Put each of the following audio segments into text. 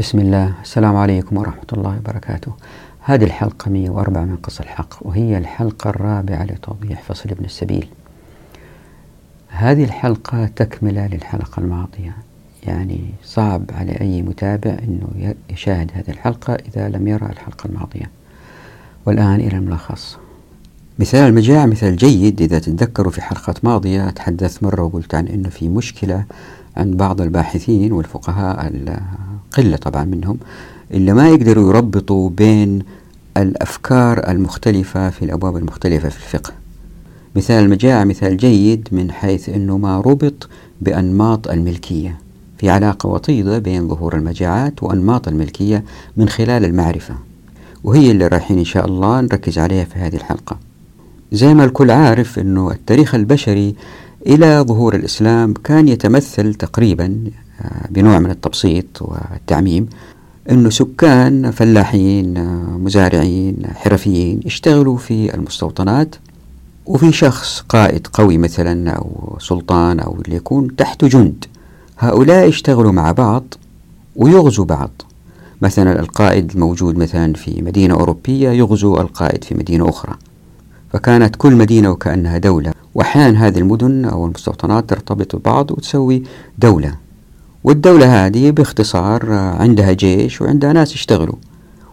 بسم الله. السلام عليكم ورحمة الله وبركاته. هذه الحلقة 104 من قص الحق وهي الحلقة الرابعة لتوضيح فصل ابن السبيل. هذه الحلقة تكملة للحلقة الماضية. يعني صعب على أي متابع أنه يشاهد هذه الحلقة إذا لم يرى الحلقة الماضية. والآن إلى الملخص. مثال المجاعة مثال جيد. إذا تتذكروا في حلقات ماضية تحدثت مرة وقلت عن أنه في مشكلة عند بعض الباحثين والفقهاء قلة طبعا منهم اللي ما يقدروا يربطوا بين الأفكار المختلفة في الأبواب المختلفة في الفقه. مثال المجاعة مثال جيد من حيث أنه ما ربط بأنماط الملكية في علاقة وطيدة بين ظهور المجاعات وأنماط الملكية من خلال المعرفة. وهي اللي رايحين إن شاء الله نركز عليها في هذه الحلقة. زي ما الكل عارف أنه التاريخ البشري إلى ظهور الإسلام كان يتمثل تقريبا آه، بنوع من التبسيط والتعميم أنه سكان فلاحين آه، مزارعين حرفيين يشتغلوا في المستوطنات وفي شخص قائد قوي مثلا أو سلطان أو اللي يكون تحته جند. هؤلاء يشتغلوا مع بعض ويغزوا بعض. مثلا القائد الموجود مثلا في مدينة أوروبية يغزو القائد في مدينة أخرى. فكانت كل مدينة وكأنها دولة. وأحيانا هذه المدن أو المستوطنات ترتبط ببعض وتسوي دولة. والدولة هذه باختصار عندها جيش وعندها ناس يشتغلوا.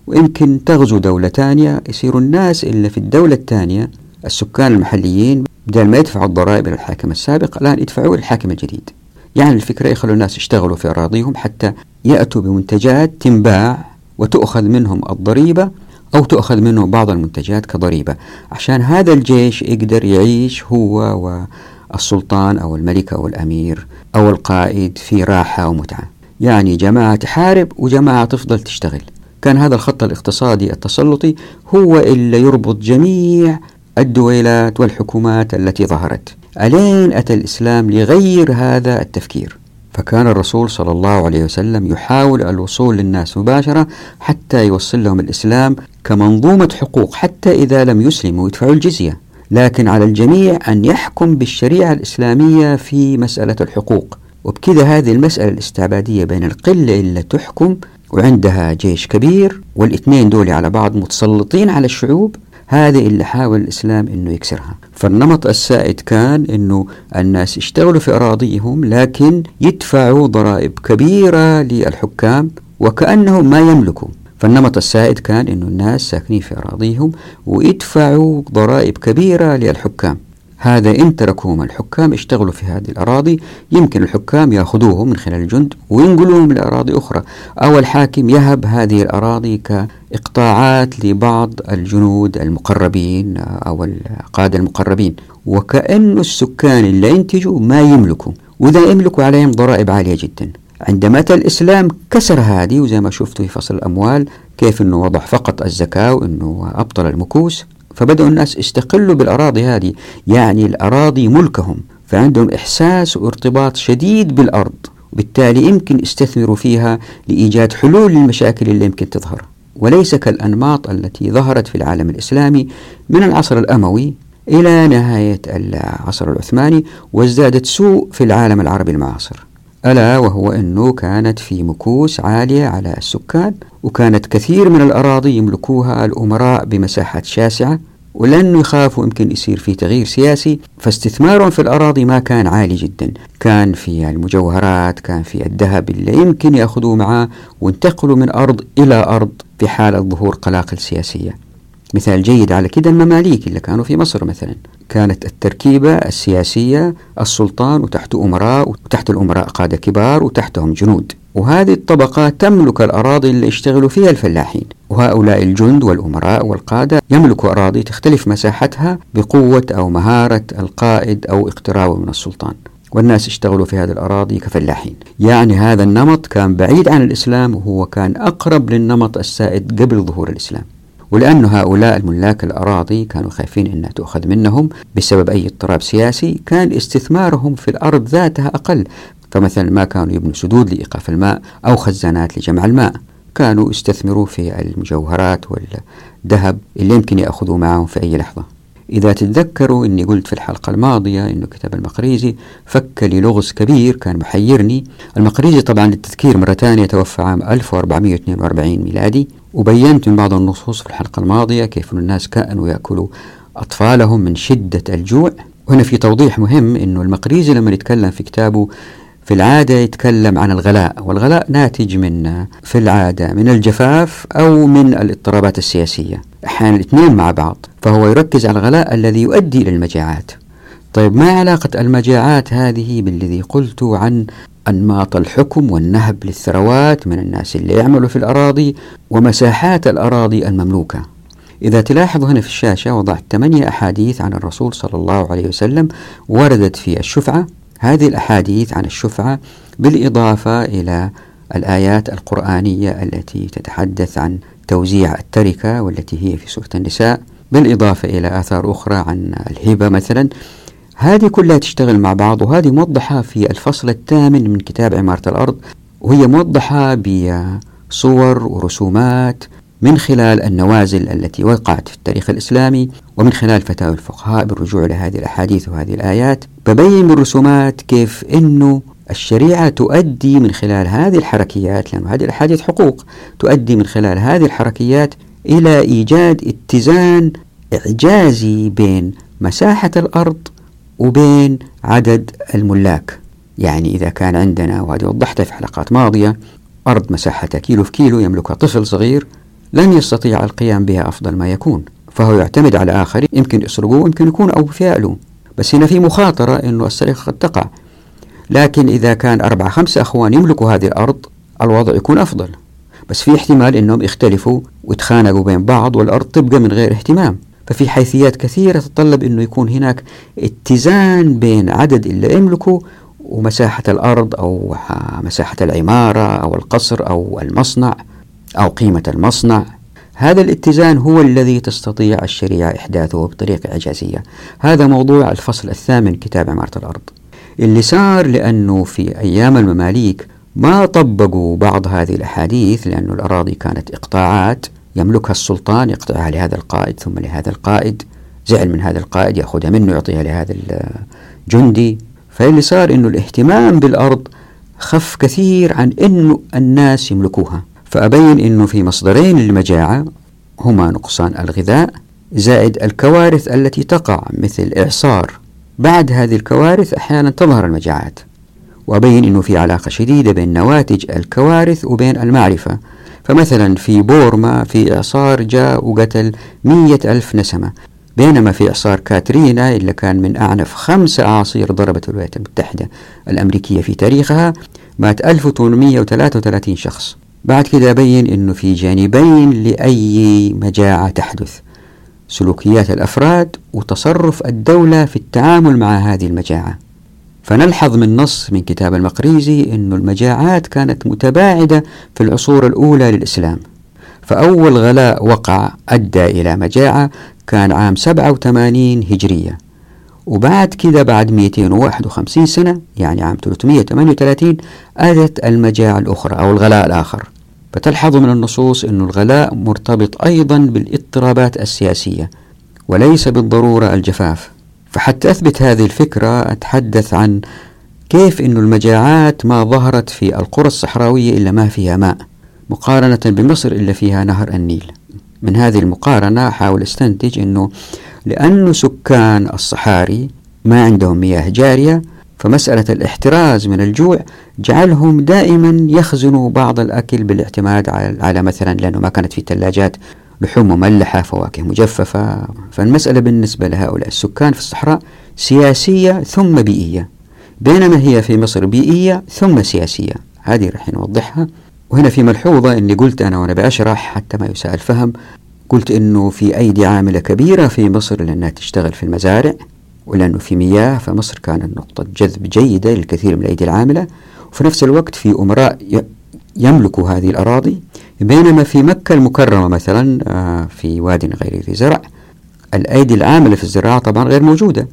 ويمكن تغزو دولة ثانية يصيروا الناس اللي في الدولة الثانية السكان المحليين بدل ما يدفعوا الضرائب للحاكم السابق الآن يدفعوا للحاكم الجديد. يعني الفكرة يخلوا الناس يشتغلوا في أراضيهم حتى يأتوا بمنتجات تنباع وتؤخذ منهم الضريبة أو تؤخذ منه بعض المنتجات كضريبة. عشان هذا الجيش يقدر يعيش هو والسلطان أو الملك أو الأمير أو القائد في راحة ومتعة. يعني جماعة تحارب وجماعة تفضل تشتغل. كان هذا الخط الاقتصادي التسلطي هو اللي يربط جميع الدويلات والحكومات التي ظهرت. ألين أتى الإسلام ليغير هذا التفكير. فكان الرسول صلى الله عليه وسلم يحاول الوصول للناس مباشرة حتى يوصل لهم الإسلام كمنظومة حقوق حتى إذا لم يسلموا يدفعوا الجزية. لكن على الجميع أن يحكم بالشريعة الإسلامية في مسألة الحقوق. وبكذا هذه المسألة الاستعبادية بين القلة اللي تحكم وعندها جيش كبير والإثنين دول على بعض متسلطين على الشعوب هذه اللي حاول الإسلام أنه يكسرها. فالنمط السائد كان أنه الناس يشتغلوا في أراضيهم لكن يدفعوا ضرائب كبيرة للحكام وكأنهم ما يملكوا. فالنمط السائد كان أنه الناس ساكنين في أراضيهم ويدفعوا ضرائب كبيرة للحكام. هذا إن تركوهم الحكام اشتغلوا في هذه الأراضي يمكن الحكام يأخذوهم من خلال الجند وينقلوهم لأراضي أخرى. أو الحاكم يهب هذه الأراضي كإقطاعات لبعض الجنود المقربين أو القادة المقربين. وكأن السكان اللي ينتجوا ما يملكوا. وإذا يملكوا عليهم ضرائب عالية جدا. عندما أتى الإسلام كسر هذه وزي ما شفتوا في فصل الأموال كيف أنه وضع فقط الزكاة وأنه أبطل المكوس فبدأوا الناس يستقلوا بالأراضي هذه. يعني الأراضي ملكهم فعندهم إحساس وارتباط شديد بالأرض وبالتالي يمكن يستثمروا فيها لإيجاد حلول للمشاكل اللي يمكن تظهر. وليس كالأنماط التي ظهرت في العالم الإسلامي من العصر الأموي إلى نهاية العصر العثماني وازدادت سوء في العالم العربي المعاصر. ألا وهو أنه كانت في مكوس عالية على السكان وكانت كثير من الأراضي يملكوها الأمراء بمساحات شاسعة ولأنه يخافوا يمكن يصير في تغيير سياسي فاستثمارهم في الأراضي ما كان عالي جدا. كان في المجوهرات كان في الذهب اللي يمكن يأخذوه معاه وانتقلوا من أرض إلى أرض في حالة ظهور قلاقل سياسية. مثال جيد على كده المماليك اللي كانوا في مصر مثلا. كانت التركيبة السياسية السلطان وتحته أمراء وتحت الأمراء قادة كبار وتحتهم جنود. وهذه الطبقة تملك الأراضي اللي يشتغلوا فيها الفلاحين. وهؤلاء الجند والأمراء والقادة يملكوا أراضي تختلف مساحتها بقوة أو مهارة القائد أو اقترابه من السلطان. والناس اشتغلوا في هذه الأراضي كفلاحين. يعني هذا النمط كان بعيد عن الإسلام وهو كان أقرب للنمط السائد قبل ظهور الإسلام. ولأن هؤلاء الملاك الأراضي كانوا خايفين أنها تؤخذ منهم بسبب أي اضطراب سياسي كان استثمارهم في الأرض ذاتها أقل. فمثلا ما كانوا يبنوا سدود لإيقاف الماء أو خزانات لجمع الماء. كانوا يستثمروا في المجوهرات والذهب اللي يمكن يأخذوا معهم في أي لحظة. إذا تتذكروا أني قلت في الحلقة الماضية أنه كتاب المقريزي فك لي لغز كبير كان محيرني. المقريزي طبعا للتذكير مرة ثانية توفى عام 1442 ميلادي. وبينت من بعض النصوص في الحلقة الماضية كيف الناس كانوا يأكلوا أطفالهم من شدة الجوع. وهنا في توضيح مهم أنه المقريزي لما يتكلم في كتابه في العادة يتكلم عن الغلاء والغلاء ناتج من في العادة من الجفاف أو من الاضطرابات السياسية. أحيانا الاثنين مع بعض فهو يركز على الغلاء الذي يؤدي إلى المجاعات. طيب ما علاقة المجاعات هذه بالذي قلت عن أنماط الحكم والنهب للثروات من الناس اللي يعملوا في الأراضي ومساحات الأراضي المملوكة. إذا تلاحظوا هنا في الشاشة وضعت ثمانية أحاديث عن الرسول صلى الله عليه وسلم وردت في الشفعة. هذه الأحاديث عن الشفعة بالإضافة إلى الآيات القرآنية التي تتحدث عن توزيع التركة والتي هي في سورة النساء بالإضافة إلى آثار أخرى عن الهبة مثلا. هذه كلها تشتغل مع بعض وهذه موضحة في الفصل الثامن من كتاب عمارة الأرض. وهي موضحة بصور ورسومات من خلال النوازل التي وقعت في التاريخ الإسلامي ومن خلال فتاوى الفقهاء بالرجوع إلى هذه الأحاديث وهذه الآيات. ببين بالرسومات كيف أنه الشريعة تؤدي من خلال هذه الحركيات لأن هذه الأحاديث حقوق تؤدي من خلال هذه الحركيات إلى إيجاد اتزان إعجازي بين مساحة الأرض وبين عدد الملاك. يعني إذا كان عندنا وهذه وضحتها في حلقات ماضية أرض مساحتها كيلو في كيلو يملكها طفل صغير لن يستطيع القيام بها أفضل ما يكون. فهو يعتمد على آخرين يمكن يسرقوه يمكن يكون أوفياء له بس هنا في مخاطرة أنه السرقة قد تقع. لكن إذا كان أربعة خمسة أخوان يملكوا هذه الأرض الوضع يكون أفضل. بس في احتمال أنهم يختلفوا ويتخانقوا بين بعض والأرض تبقى من غير اهتمام. ففي حيثيات كثيرة تتطلب أنه يكون هناك اتزان بين عدد اللي يملكوا ومساحة الأرض أو مساحة العمارة أو القصر أو المصنع أو قيمة المصنع. هذا الاتزان هو الذي تستطيع الشريعة إحداثه بطريقة إعجازية. هذا موضوع الفصل الثامن كتاب عمارة الأرض. اللي صار لأنه في أيام المماليك ما طبقوا بعض هذه الأحاديث لأن الأراضي كانت إقطاعات. يملكها السلطان يقطعها لهذا القائد ثم لهذا القائد زعل من هذا القائد يأخذها منه يعطيها لهذا الجندي فاللي صار أنه الاهتمام بالأرض خف كثير عن أنه الناس يملكوها. فأبين أنه في مصدرين للمجاعة هما نقصان الغذاء زائد الكوارث التي تقع مثل إعصار. بعد هذه الكوارث أحيانا تظهر المجاعات. وأبين أنه في علاقة شديدة بين نواتج الكوارث وبين المعرفة. فمثلا في بورما في إعصار جاء وقتل مية ألف نسمة. بينما في إعصار كاترينا اللي كان من أعنف خمس أعاصير ضربت الولايات المتحدة الأمريكية في تاريخها مات 1833 شخص. بعد كده أبين أنه في جانبين لأي مجاعة تحدث سلوكيات الأفراد وتصرف الدولة في التعامل مع هذه المجاعة. فنلحظ من نص من كتاب المقريزي أن المجاعات كانت متباعدة في العصور الأولى للإسلام. فأول غلاء وقع أدى إلى مجاعة كان عام 87 هجرية. وبعد كده بعد 251 سنة يعني عام 338 أتت المجاعة الأخرى أو الغلاء الآخر. فتلحظ من النصوص أن الغلاء مرتبط أيضا بالإضطرابات السياسية وليس بالضرورة الجفاف. فحتى أثبت هذه الفكرة أتحدث عن كيف أن المجاعات ما ظهرت في القرى الصحراوية إلا ما فيها ماء مقارنة بمصر إلا فيها نهر النيل. من هذه المقارنة أحاول أستنتج أنه لأن سكان الصحاري ما عندهم مياه جارية فمسألة الاحتراز من الجوع جعلهم دائما يخزنوا بعض الأكل بالاعتماد على مثلا لأنه ما كانت في ثلاجات لحوم مملحة فواكه مجففة. فالمسألة بالنسبة لهؤلاء السكان في الصحراء سياسية ثم بيئية بينما هي في مصر بيئية ثم سياسية. هذه رح نوضحها. وهنا في ملحوظة أني قلت أنا وأنا بأشرح حتى ما يساء الفهم قلت أنه في أيدي عاملة كبيرة في مصر لأنها تشتغل في المزارع ولأنه في مياه فمصر كانت نقطة جذب جيدة للكثير من الأيدي العاملة. وفي نفس الوقت في أمراء يملكوا هذه الأراضي بينما في مكة المكرمة مثلا آه، في واد غير ذي زرع الأيدي العاملة في الزراعة طبعا غير موجودة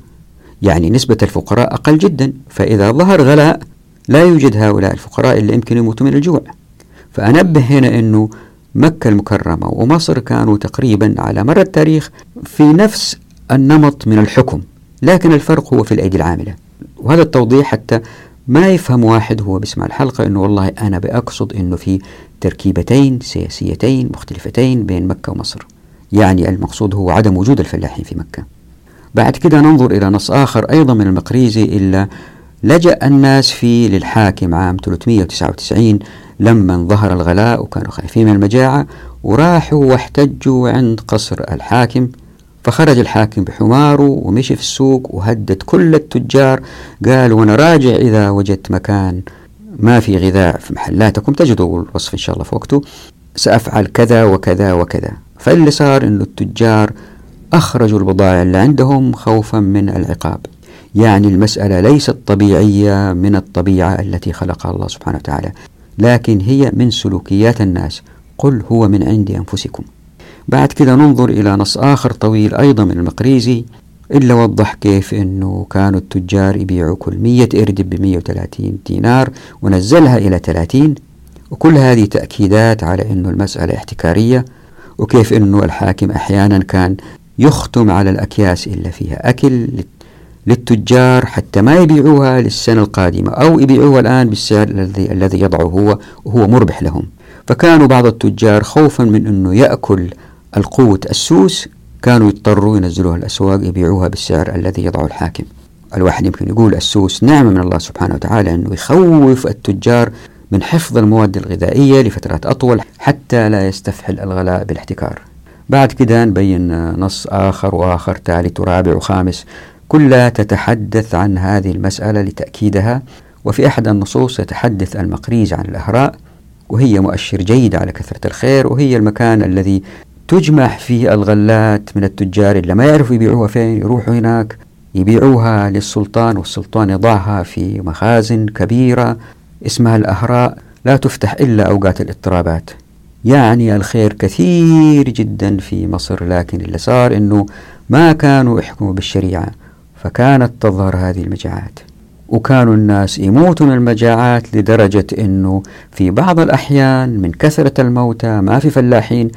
يعني نسبة الفقراء أقل جدا فإذا ظهر غلاء لا يوجد هؤلاء الفقراء اللي يمكن يموتوا من الجوع. فأنبه هنا أنه مكة المكرمة ومصر كانوا تقريبا على مر التاريخ في نفس النمط من الحكم لكن الفرق هو في الأيدي العاملة. وهذا التوضيح حتى ما يفهم واحد هو بيسمع الحلقة أنه والله أنا بأقصد أنه في تركيبتين سياسيتين مختلفتين بين مكة ومصر. يعني المقصود هو عدم وجود الفلاحين في مكة. بعد كده ننظر إلى نص آخر أيضا من المقريزي إلا لجأ الناس فيه للحاكم عام 399 لما ظهر الغلاء وكانوا خايفين من المجاعة وراحوا واحتجوا عند قصر الحاكم فخرج الحاكم بحماره ومشي في السوق وهدد كل التجار. قال وأنا راجع إذا وجدت مكان ما في غذاء في محلاتكم. تجدوا الوصف إن شاء الله في وقته. سأفعل كذا وكذا وكذا. فاللي صار إنه التجار أخرجوا البضائع اللي عندهم خوفا من العقاب. يعني المسألة ليست طبيعية من الطبيعة التي خلقها الله سبحانه وتعالى لكن هي من سلوكيات الناس. قل هو من عند أنفسكم. بعد كده ننظر إلى نص آخر طويل أيضا من المقريزي إلا وضح كيف أنه كانوا التجار يبيعوا كل مية إردب ب 130 دينار ونزلها إلى 30 وكل هذه تأكيدات على أنه المسألة احتكارية وكيف أنه الحاكم أحيانا كان يختم على الأكياس إلا فيها أكل للتجار حتى ما يبيعوها للسنة القادمة أو يبيعوها الآن بالسعر الذي الذي يضعه هو وهو مربح لهم. فكانوا بعض التجار خوفا من أنه يأكل القوة السوس كانوا يضطروا ينزلوها الأسواق يبيعوها بالسعر الذي يضعه الحاكم. الواحد يمكن يقول السوس نعمة من الله سبحانه وتعالى أنه يخوف التجار من حفظ المواد الغذائية لفترات أطول حتى لا يستفحل الغلاء بالاحتكار. بعد كده نبين نص آخر وآخر ثالث ورابع وخامس. كلها تتحدث عن هذه المسألة لتأكيدها. وفي أحد النصوص يتحدث المقريز عن الأهراء وهي مؤشر جيد على كثرة الخير وهي المكان الذي تجمع فيه الغلات من التجار اللي ما يعرفوا يبيعوها فين يروحوا هناك يبيعوها للسلطان والسلطان يضعها في مخازن كبيرة اسمها الأهراء لا تفتح إلا أوقات الاضطرابات. يعني الخير كثير جدا في مصر لكن اللي صار أنه ما كانوا يحكموا بالشريعة فكانت تظهر هذه المجاعات. وكانوا الناس يموتوا من المجاعات لدرجة أنه في بعض الأحيان من كثرة الموتى ما في فلاحين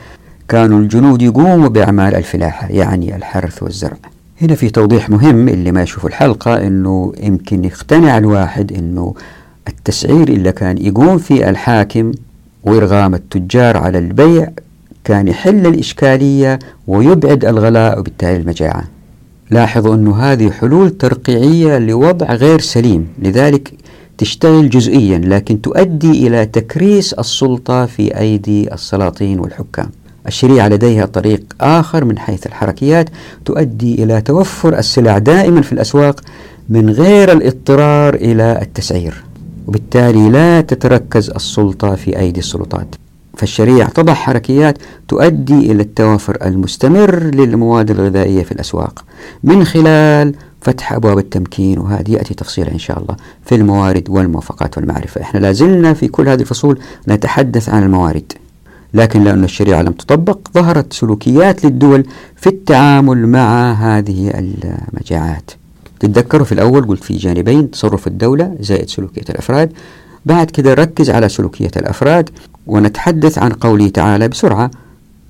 كانوا الجنود يقوموا بأعمال الفلاحة يعني الحرث والزرع. هنا في توضيح مهم اللي ما يشوف الحلقة أنه يمكن يقتنع الواحد أنه التسعير اللي كان يقوم فيه الحاكم وإرغام التجار على البيع كان يحل الإشكالية ويبعد الغلاء وبالتالي المجاعة. لاحظوا أن هذه حلول ترقيعية لوضع غير سليم لذلك تشتغل جزئيا لكن تؤدي إلى تكريس السلطة في أيدي السلاطين والحكام. الشريعة لديها طريق آخر من حيث الحركيات تؤدي إلى توفر السلع دائما في الأسواق من غير الاضطرار إلى التسعير وبالتالي لا تتركز السلطة في أيدي السلطات. فالشريعة تضع حركيات تؤدي إلى التوافر المستمر للمواد الغذائية في الأسواق. من خلال فتح أبواب التمكين وهذه يأتي تفصيلا إن شاء الله في الموارد والموافقات والمعرفة. إحنا لازلنا في كل هذه الفصول نتحدث عن الموارد. لكن لأن الشريعة لم تطبق ظهرت سلوكيات للدول في التعامل مع هذه المجاعات. تتذكروا في الأول قلت في جانبين تصرف الدولة زائد سلوكية الأفراد. بعد كده ركز على سلوكية الأفراد ونتحدث عن قوله تعالى بسرعة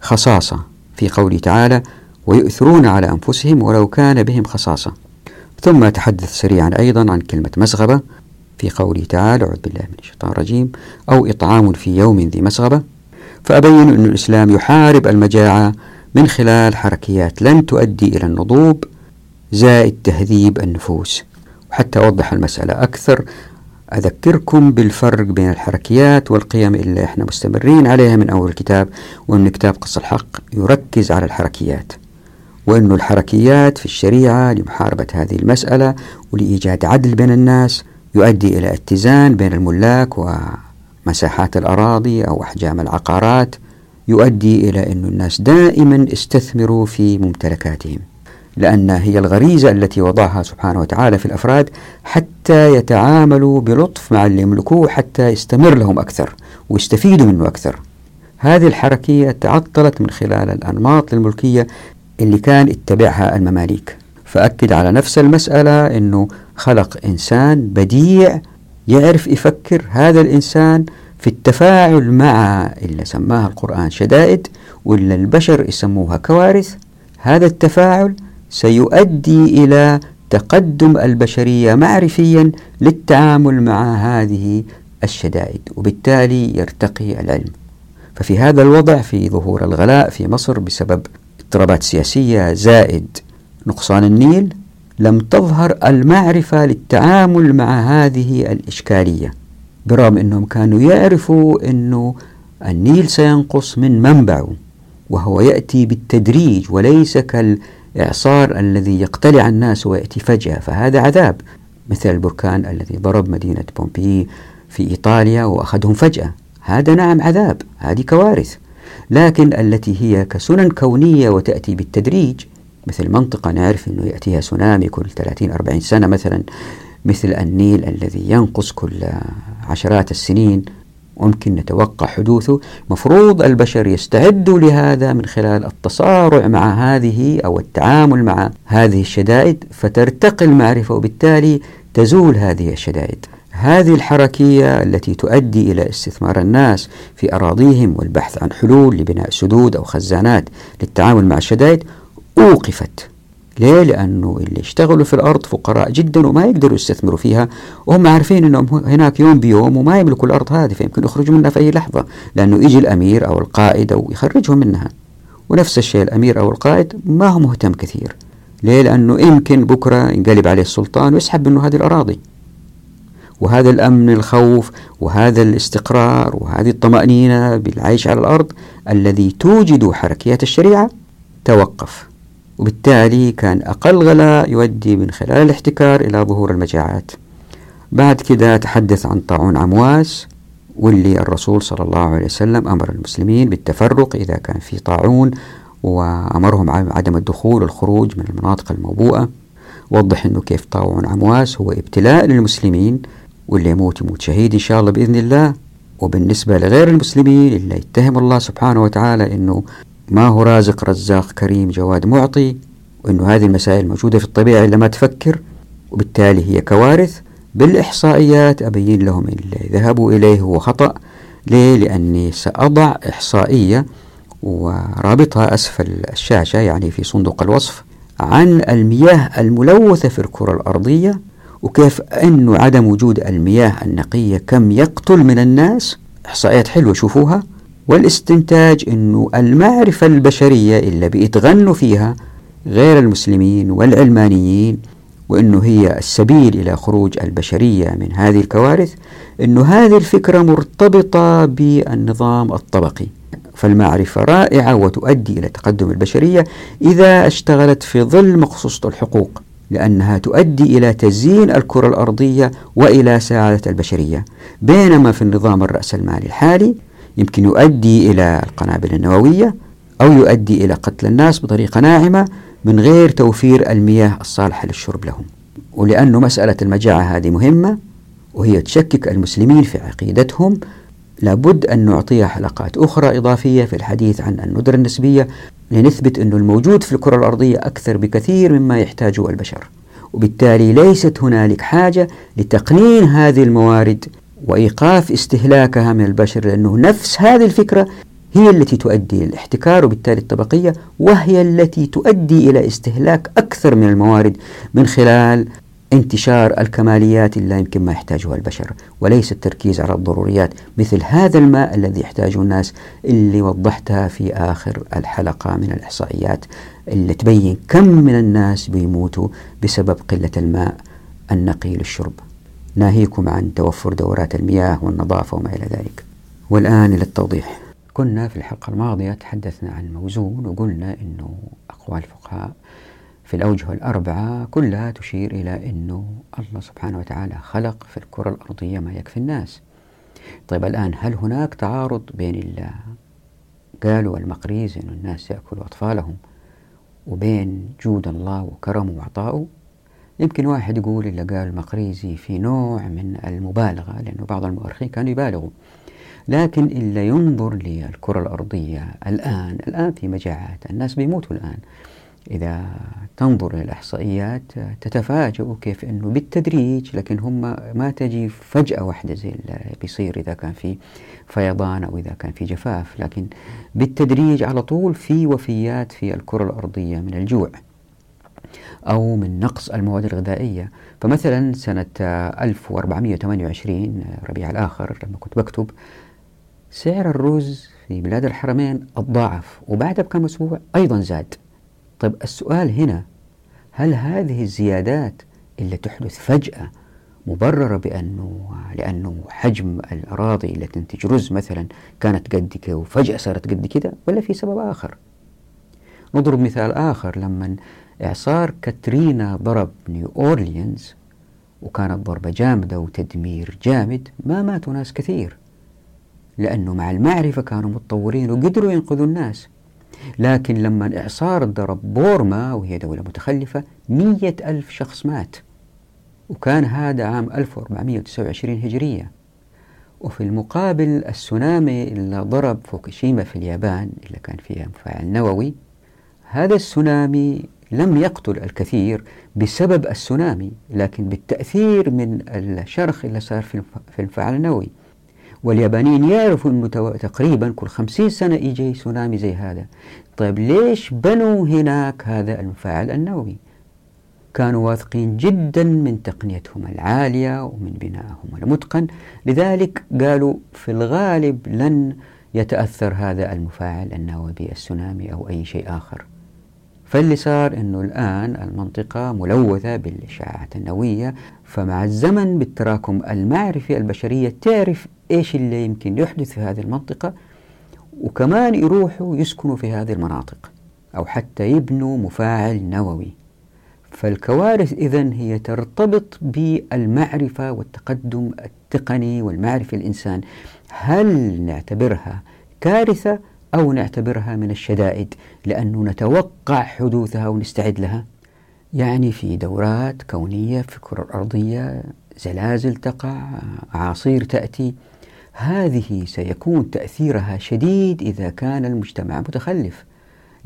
خصاصة في قوله تعالى ويؤثرون على أنفسهم ولو كان بهم خصاصة ثم تحدث سريعا أيضا عن كلمة مسغبة في قوله تعالى أعوذ بالله من الشيطان الرجيم أو إطعام في يوم ذي مسغبة. فأبين أن الإسلام يحارب المجاعة من خلال حركيات لن تؤدي إلى النضوب زائد تهذيب النفوس. وحتى أوضح المسألة أكثر أذكركم بالفرق بين الحركيات والقيم اللي إحنا مستمرين عليها من أول الكتاب وأن كتاب قص الحق يركز على الحركيات وأن الحركيات في الشريعة لمحاربة هذه المسألة ولإيجاد عدل بين الناس يؤدي إلى اتزان بين الملاك ومساحات الأراضي أو أحجام العقارات يؤدي إلى أن الناس دائما استثمروا في ممتلكاتهم لأن هي الغريزة التي وضعها سبحانه وتعالى في الأفراد حتى يتعاملوا بلطف مع اللي يملكوه حتى يستمر لهم أكثر ويستفيدوا منه أكثر. هذه الحركية تعطلت من خلال الأنماط الملكية اللي كان اتبعها المماليك. فأكد على نفس المسألة أنه خلق إنسان بديع يعرف يفكر هذا الإنسان في التفاعل مع اللي سماها القرآن شدائد واللي البشر يسموها كوارث. هذا التفاعل سيؤدي إلى تقدم البشرية معرفيا للتعامل مع هذه الشدائد وبالتالي يرتقي العلم. ففي هذا الوضع في ظهور الغلاء في مصر بسبب اضطرابات سياسية زائد نقصان النيل لم تظهر المعرفة للتعامل مع هذه الإشكالية برغم أنهم كانوا يعرفوا أنه النيل سينقص من منبعه وهو يأتي بالتدريج وليس كالإعصار الذي يقتلع الناس ويأتي فجأة فهذا عذاب مثل البركان الذي ضرب مدينة بومبي في إيطاليا وأخذهم فجأة. هذا نعم عذاب هذه كوارث لكن التي هي كسنن كونية وتأتي بالتدريج مثل منطقة نعرف أنه يأتيها سونامي كل 30-40 سنة مثلا مثل النيل الذي ينقص كل عشرات السنين. ممكن نتوقع حدوثه. مفروض البشر يستعدوا لهذا من خلال التصارع مع هذه أو التعامل مع هذه الشدائد فترتقي المعرفة وبالتالي تزول هذه الشدائد. هذه الحركية التي تؤدي إلى استثمار الناس في أراضيهم والبحث عن حلول لبناء سدود أو خزانات للتعامل مع الشدائد أوقفت ليه؟ لأنه اللي يشتغلوا في الأرض فقراء جدا وما يقدروا يستثمروا فيها وهم عارفين أنهم هناك يوم بيوم وما يملكوا الأرض هذه فيمكن يخرجوا منها في أي لحظة لأنه يجي الأمير أو القائد أو يخرجهم منها ونفس الشيء الأمير أو القائد ما هو مهتم كثير ليه؟ لأنه يمكن بكرة ينقلب عليه السلطان ويسحب منه هذه الأراضي وهذا الأمن الخوف وهذا الاستقرار وهذه الطمأنينة بالعيش على الأرض الذي توجد حركيات الشريعة توقف وبالتالي كان أقل غلاء يؤدي من خلال الاحتكار إلى ظهور المجاعات. بعد كده تحدث عن طاعون عمواس واللي الرسول صلى الله عليه وسلم أمر المسلمين بالتفرق إذا كان في طاعون وأمرهم عدم الدخول والخروج من المناطق الموبوءة. وضح أنه كيف طاعون عمواس هو ابتلاء للمسلمين واللي يموت يموت شهيد إن شاء الله بإذن الله. وبالنسبة لغير المسلمين اللي يتهم الله سبحانه وتعالى أنه ما هو رازق رزاق كريم جواد معطي وأنه هذه المسائل موجودة في الطبيعة إلا ما تفكر وبالتالي هي كوارث بالإحصائيات. أبين لهم اللي ذهبوا إليه هو خطأ. ليه؟ لأني سأضع إحصائية ورابطها أسفل الشاشة يعني في صندوق الوصف عن المياه الملوثة في الكرة الأرضية وكيف أنه عدم وجود المياه النقية كم يقتل من الناس. إحصائيات حلوة شوفوها. والاستنتاج أنه المعرفة البشرية اللي بيتغنوا فيها غير المسلمين والعلمانيين وأنه هي السبيل إلى خروج البشرية من هذه الكوارث أنه هذه الفكرة مرتبطة بالنظام الطبقي. فالمعرفة رائعة وتؤدي إلى تقدم البشرية إذا اشتغلت في ظل مقصوصة الحقوق لأنها تؤدي إلى تزيين الكرة الأرضية وإلى سعادة البشرية بينما في النظام الرأسمالي الحالي يمكن يؤدي إلى القنابل النووية أو يؤدي إلى قتل الناس بطريقة ناعمة من غير توفير المياه الصالحة للشرب لهم. ولأنه مسألة المجاعة هذه مهمة وهي تشكك المسلمين في عقيدتهم. لابد أن نعطيها حلقات أخرى إضافية في الحديث عن الندرة النسبية لنثبت أن الموجود في الكرة الأرضية أكثر بكثير مما يحتاجه البشر. وبالتالي ليست هنالك حاجة لتقنين هذه الموارد وإيقاف استهلاكها من البشر لأنه نفس هذه الفكرة هي التي تؤدي إلى الاحتكار وبالتالي الطبقية وهي التي تؤدي إلى استهلاك أكثر من الموارد من خلال انتشار الكماليات اللي يمكن ما يحتاجها البشر وليس التركيز على الضروريات مثل هذا الماء الذي يحتاجه الناس اللي وضحتها في آخر الحلقة من الإحصائيات اللي تبين كم من الناس بيموتوا بسبب قلة الماء النقي للشرب. ناهيكم عن توفر دورات المياه والنظافة وما إلى ذلك. والآن إلى التوضيح. كنا في الحلقة الماضية تحدثنا عن الموزون وقلنا أنه أقوال الفقهاء في الأوجه الأربعة كلها تشير إلى أنه الله سبحانه وتعالى خلق في الكرة الأرضية ما يكفي الناس. طيب الآن هل هناك تعارض بين الله قالوا المقريز أن الناس يأكلوا أطفالهم وبين جود الله وكرمه وعطائه يمكن واحد يقول اللي قال المقريزي في نوع من المبالغة لأنه بعض المؤرخين كانوا يبالغوا. لكن اللي ينظر للكرة الأرضية الآن الآن في مجاعات الناس بيموتوا الآن. إذا تنظر إلى الإحصائيات كيف أنه بالتدريج لكن هم ما تجي فجأة واحدة زي اللي بيصير إذا كان في فيضان أو إذا كان في جفاف لكن بالتدريج على طول في وفيات في الكرة الأرضية من الجوع. أو من نقص المواد الغذائية. فمثلا سنة 1428 ربيع الآخر لما كنت بكتب سعر الرز في بلاد الحرمين تضاعف وبعدها بكم أسبوع أيضا زاد. طيب السؤال هنا هل هذه الزيادات اللي تحدث فجأة مبررة بأنه لأنه حجم الأراضي اللي تنتج رز مثلا كانت قد كده وفجأة صارت قد كده ولا في سبب آخر؟ نضرب مثال آخر لما إعصار كاترينا ضرب نيو أورليانز وكانت ضربة جامدة وتدمير جامد ما ماتوا ناس كثير لأنه مع المعرفة كانوا متطورين وقدروا ينقذوا الناس. لكن لما إعصار ضرب بورما وهي دولة متخلفة مية ألف شخص مات وكان هذا عام 1429 هجرية. وفي المقابل السونامي اللي ضرب فوكوشيما في اليابان اللي كان فيها مفاعل نووي هذا السونامي لم يقتل الكثير بسبب السونامي لكن بالتأثير من الشرخ اللي صار في المفاعل النووي. واليابانيين يعرفوا أنه تقريبا كل خمسين سنة يجي سونامي زي هذا. طيب ليش بنوا هناك هذا المفاعل النووي؟ كانوا واثقين جدا من تقنيتهم العالية ومن بنائهم المتقن. لذلك قالوا في الغالب لن يتأثر هذا المفاعل النووي بالسونامي أو أي شيء آخر. فاللي صار أنه الآن المنطقة ملوثة بالإشعاعات النووية فمع الزمن بالتراكم المعرفي البشرية تعرف إيش اللي يمكن يحدث في هذه المنطقة وكمان يروحوا يسكنوا في هذه المناطق أو حتى يبنوا مفاعل نووي. فالكوارث إذا هي ترتبط بالمعرفة والتقدم التقني والمعرفي الإنسان. هل نعتبرها كارثة أو نعتبرها من الشدائد لأنه نتوقع حدوثها ونستعد لها. يعني في دورات كونية في الكرة الأرضية زلازل تقع أعاصير تأتي. هذه سيكون تأثيرها شديد إذا كان المجتمع متخلف.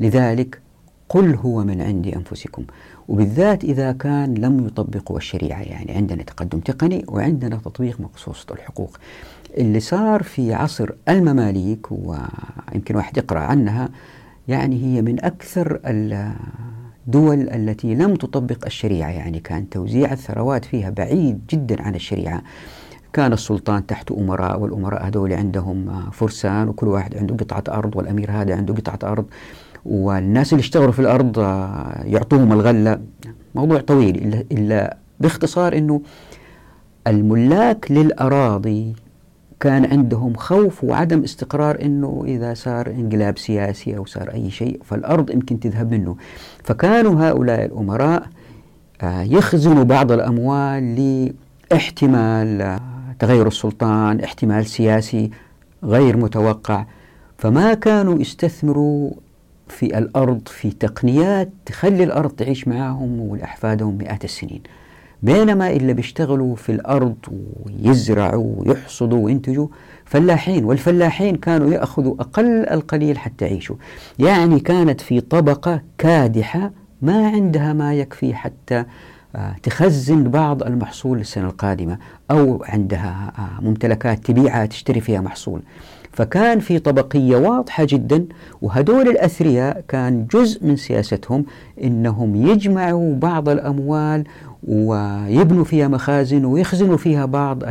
لذلك قل هو من عند أنفسكم. وبالذات إذا كان لم يطبقوا الشريعة يعني عندنا تقدم تقني وعندنا تطبيق مقصوصة الحقوق اللي صار في عصر المماليك ويمكن واحد يقرأ عنها يعني هي من أكثر الدول التي لم تطبق الشريعة. يعني كان توزيع الثروات فيها بعيد جدا عن الشريعة. كان السلطان تحت أمراء والأمراء هذول عندهم فرسان وكل واحد عنده قطعة أرض والأمير هذا عنده قطعة أرض. والناس اللي اشتغلوا في الأرض يعطوهم الغلة. موضوع طويل إلا, إلا باختصار أنه الملاك للأراضي كان عندهم خوف وعدم استقرار إنه إذا صار انقلاب سياسي أو صار أي شيء فالأرض يمكن تذهب منه. فكانوا هؤلاء الأمراء آه، يخزنوا بعض الأموال لإحتمال آه، تغير السلطان إحتمال سياسي غير متوقع. فما كانوا يستثمروا في الأرض في تقنيات تخلي الأرض تعيش معهم ولأحفادهم مئات السنين. بينما اللي بيشتغلوا في الأرض ويزرعوا ويحصدوا وينتجوا فلاحين والفلاحين كانوا يأخذوا أقل القليل حتى يعيشوا. يعني كانت في طبقة كادحة ما عندها ما يكفي حتى آه، تخزن بعض المحصول للسنة القادمة أو عندها آه، ممتلكات تبيعها تشتري فيها محصول. فكان في طبقية واضحة جدا وهدول الأثرياء كان جزء من سياستهم أنهم يجمعوا بعض الأموال ويبنوا فيها مخازن ويخزنوا فيها بعض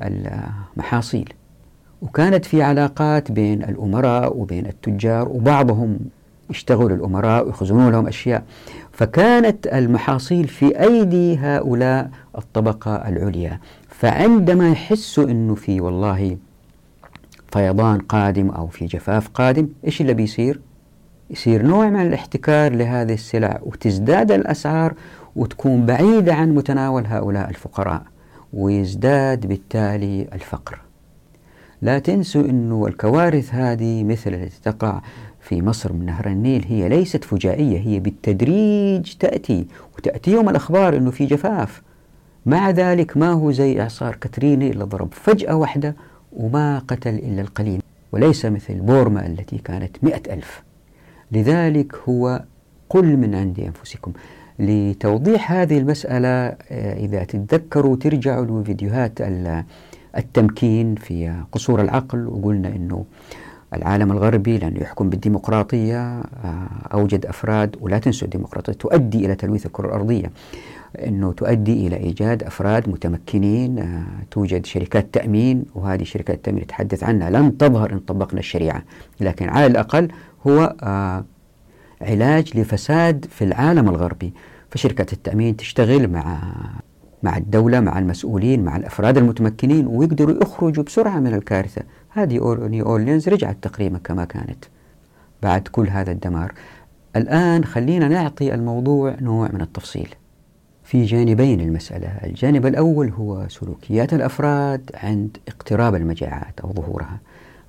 المحاصيل. وكانت في علاقات بين الأمراء وبين التجار وبعضهم يشتغلوا الأمراء ويخزنون لهم أشياء. فكانت المحاصيل في أيدي هؤلاء الطبقة العليا. فعندما يحسوا أنه في والله فيضان قادم أو في جفاف قادم إيش اللي بيصير؟ يصير نوع من الاحتكار لهذه السلع وتزداد الأسعار وتكون بعيدة عن متناول هؤلاء الفقراء ويزداد بالتالي الفقر. لا تنسوا أنه الكوارث هذه مثل التي تقع في مصر من نهر النيل هي ليست فجائية هي بالتدريج تأتي وتأتيهم الأخبار أنه في جفاف. مع ذلك ما هو زي إعصار كاترينا اللي ضرب فجأة واحدة وما قتل إلا القليل وليس مثل بورما التي كانت مئة ألف. لذلك هو قل من عند أنفسكم. لتوضيح هذه المسألة آه، إذا تتذكروا ترجعوا لفيديوهات التمكين في قصور العقل. وقلنا أنه العالم الغربي لأنه يحكم بالديمقراطية أوجد أفراد. ولا تنسوا الديمقراطية تؤدي إلى تلويث الكرة الأرضية. أنه تؤدي إلى إيجاد أفراد متمكنين توجد شركات تأمين. وهذه شركات التأمين نتحدث عنها. لن تظهر إن طبقنا الشريعة. لكن على الأقل هو علاج لفساد في العالم الغربي. فشركة التأمين تشتغل مع مع الدولة مع المسؤولين مع الأفراد المتمكنين ويقدروا يخرجوا بسرعة من الكارثة. هذه نيو أورلينز رجعت تقريبا كما كانت بعد كل هذا الدمار. الآن خلينا نعطي الموضوع نوع من التفصيل. في جانبين المسألة. الجانب الأول هو سلوكيات الأفراد عند اقتراب المجاعات أو ظهورها.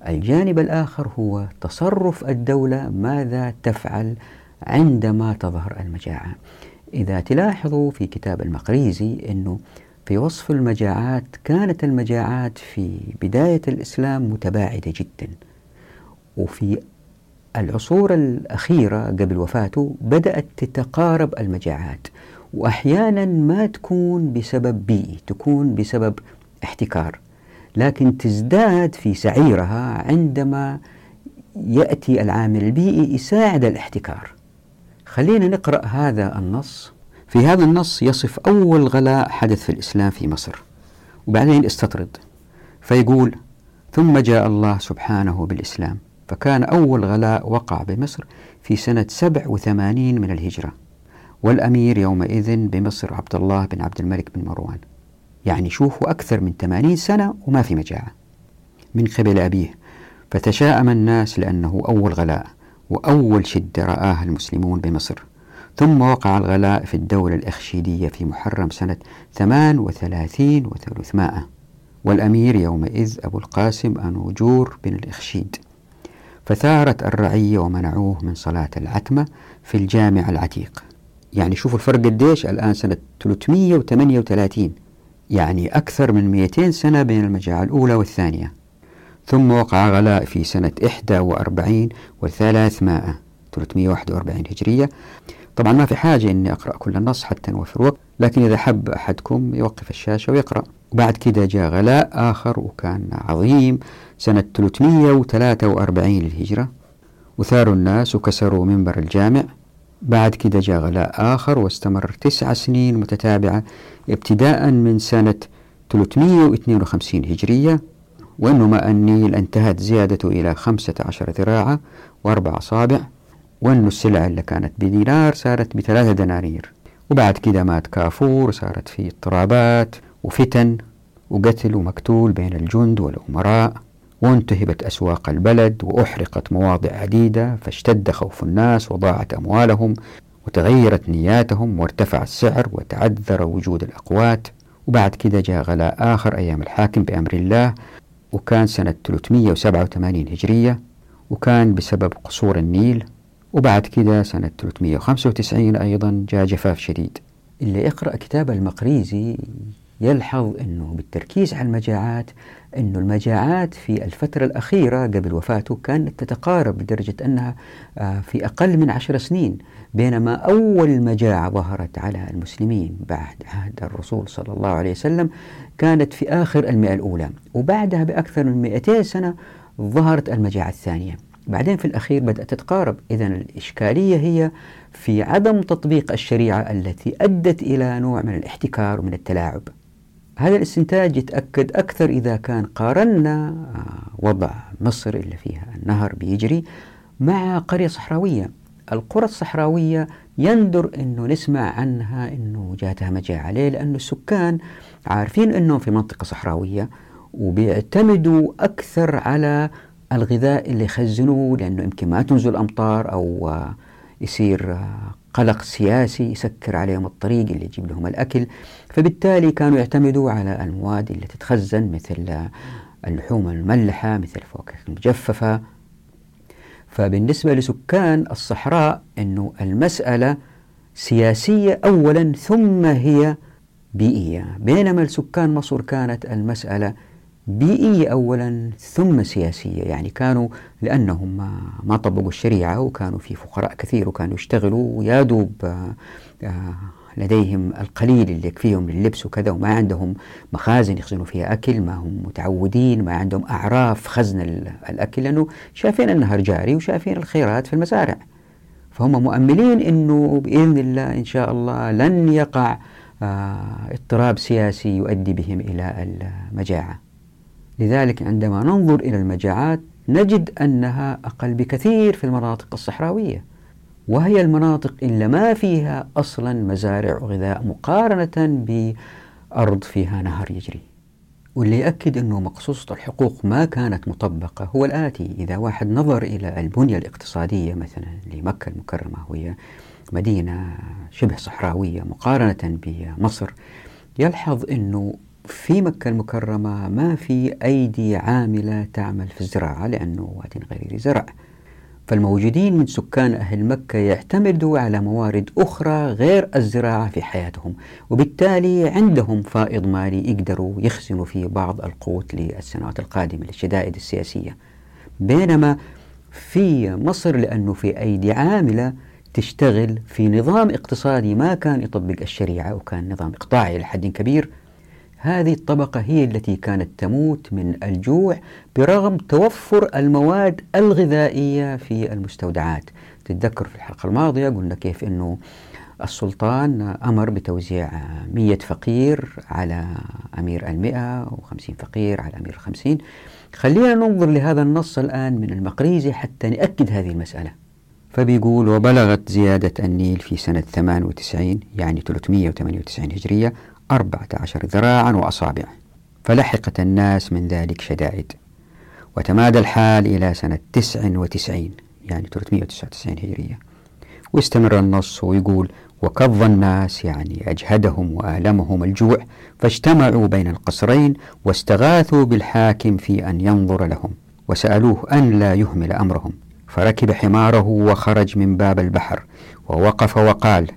الجانب الآخر هو تصرف الدولة ماذا تفعل عندما تظهر المجاعة. إذا تلاحظوا في كتاب المقريزي أنه في وصف المجاعات كانت المجاعات في بداية الإسلام متباعدة جدا. وفي العصور الأخيرة قبل وفاته بدأت تتقارب المجاعات وأحيانا ما تكون بسبب بيئي تكون بسبب احتكار. لكن تزداد في سعيرها عندما يأتي العامل البيئي يساعد الاحتكار. خلينا نقرأ هذا النص. في هذا النص يصف أول غلاء حدث في الإسلام في مصر. وبعدين استطرد. فيقول ثم جاء الله سبحانه بالإسلام. فكان أول غلاء وقع بمصر في سنة 87 من الهجرة. والأمير يومئذ بمصر عبد الله بن عبد الملك بن مروان. يعني شوفوا أكثر من 80 سنة وما في مجاعة. من قبل أبيه فتشاءم الناس لأنه أول غلاء وأول شدة رآها المسلمون بمصر. ثم وقع الغلاء في الدولة الإخشيدية في محرم سنة 38 وثلاثمائة والأمير يومئذ أبو القاسم أنوجور بن الإخشيد. فثارت الرعية ومنعوه من صلاة العتمة في الجامع العتيق. يعني شوفوا الفرق قديش الآن سنة 338 يعني أكثر من 200 سنة بين المجاعة الأولى والثانية. ثم وقع غلاء في سنة 41 و300 341 هجرية. طبعا ما في حاجة أني أقرأ كل النص حتى نوفر وقت لكن إذا حب أحدكم يوقف الشاشة ويقرأ. وبعد كده جاء غلاء آخر وكان عظيم سنة 343 للهجرة. وثاروا الناس وكسروا منبر الجامع. بعد كده جاء غلاء آخر واستمر تسع سنين متتابعة ابتداء من سنة 352 هجرية وأنه ماء النيل انتهت زيادته إلى 15 ذراعا وأربع أصابع وأنه السلع اللي كانت بدينار صارت بثلاثة دنانير. وبعد كده مات كافور وصارت في اضطرابات وفتن وقتل ومقتول بين الجند والأمراء. وانتهبت أسواق البلد وأحرقت مواضع عديدة فاشتد خوف الناس وضاعت أموالهم وتغيرت نياتهم وارتفع السعر وتعذر وجود الأقوات. وبعد كده جاء غلاء آخر أيام الحاكم بأمر الله وكان سنة 387 هجرية وكان بسبب قصور النيل. وبعد كده سنة 395 أيضا جاء جفاف شديد. اللي يقرأ كتاب المقريزي يلحظ أنه بالتركيز على المجاعات أن المجاعات في الفترة الأخيرة قبل وفاته كانت تتقارب لدرجة أنها آه، في أقل من عشر سنين بينما أول مجاعة ظهرت على المسلمين بعد عهد الرسول صلى الله عليه وسلم كانت في آخر المئة الأولى. وبعدها بأكثر من 200 سنة ظهرت المجاعة الثانية. بعدين في الأخير بدأت تتقارب. إذا الإشكالية هي في عدم تطبيق الشريعة التي أدت إلى نوع من الاحتكار ومن التلاعب. هذا الاستنتاج يتأكد أكثر إذا كان قارنا وضع مصر اللي فيها النهر بيجري مع قرية صحراوية القرى الصحراوية يندر أنه نسمع عنها أنه جاتها مجاعة ليه؟ لأن السكان عارفين أنهم في منطقة صحراوية وبيعتمدوا أكثر على الغذاء اللي يخزنوه لأنه يمكن ما تنزل أمطار أو يصير قلق سياسي يسكر عليهم الطريق اللي يجيب لهم الأكل. فبالتالي كانوا يعتمدوا على المواد اللي تتخزن مثل اللحوم المملحة مثل الفواكه المجففة فبالنسبة لسكان الصحراء أنه المسألة سياسية أولا ثم هي بيئية. بينما السكان مصر كانت المسألة بيئية أولا ثم سياسية. يعني كانوا لأنهم ما, طبقوا الشريعة وكانوا في فقراء كثير وكانوا يشتغلوا ويا دوب آه، لديهم القليل اللي يكفيهم لللبس وكذا وما عندهم مخازن يخزنوا فيها أكل ما هم متعودين ما عندهم أعراف خزن الأكل لأنه شايفين النهر جاري وشايفين الخيرات في المزارع. فهم مؤملين أنه بإذن الله إن شاء الله لن يقع آه، اضطراب سياسي يؤدي بهم إلى المجاعة. لذلك عندما ننظر إلى المجاعات نجد أنها أقل بكثير في المناطق الصحراوية وهي المناطق اللي ما فيها أصلا مزارع وغذاء مقارنة بأرض فيها نهر يجري. واللي يأكد أنه مقصوصة الحقوق ما كانت مطبقة هو الآتي. إذا واحد نظر إلى البنية الاقتصادية مثلا لمكة المكرمة وهي مدينة شبه صحراوية مقارنة بمصر يلحظ أنه في مكة المكرمة ما في أيدي عاملة تعمل في الزراعة لأنه واد غير زرع. فالموجودين من سكان أهل مكة يعتمدوا على موارد أخرى غير الزراعة في حياتهم وبالتالي عندهم فائض مالي يقدروا يخزنوا فيه بعض القوت للسنوات القادمة للشدائد السياسية. بينما في مصر لأنه في أيدي عاملة تشتغل في نظام اقتصادي ما كان يطبق الشريعة وكان نظام إقطاعي لحد كبير هذه الطبقة هي التي كانت تموت من الجوع برغم توفر المواد الغذائية في المستودعات. تتذكر في الحلقة الماضية قلنا كيف أنه السلطان أمر بتوزيع مية فقير على أمير المئة وخمسين فقير على أمير الخمسين. خلينا ننظر لهذا النص الآن من المقريزي حتى نأكد هذه المسألة. فبيقول وبلغت زيادة النيل في سنة 98 يعني 398 هجرية أربعة عشر ذراعا وأصابع فلحقت الناس من ذلك شدائد. وتمادى الحال إلى سنة تسع وتسعين يعني 399 هجرية. واستمر النص ويقول وكظ الناس يعني أجهدهم وآلمهم الجوع فاجتمعوا بين القصرين واستغاثوا بالحاكم في أن ينظر لهم وسألوه أن لا يهمل أمرهم. فركب حماره وخرج من باب البحر ووقف وقال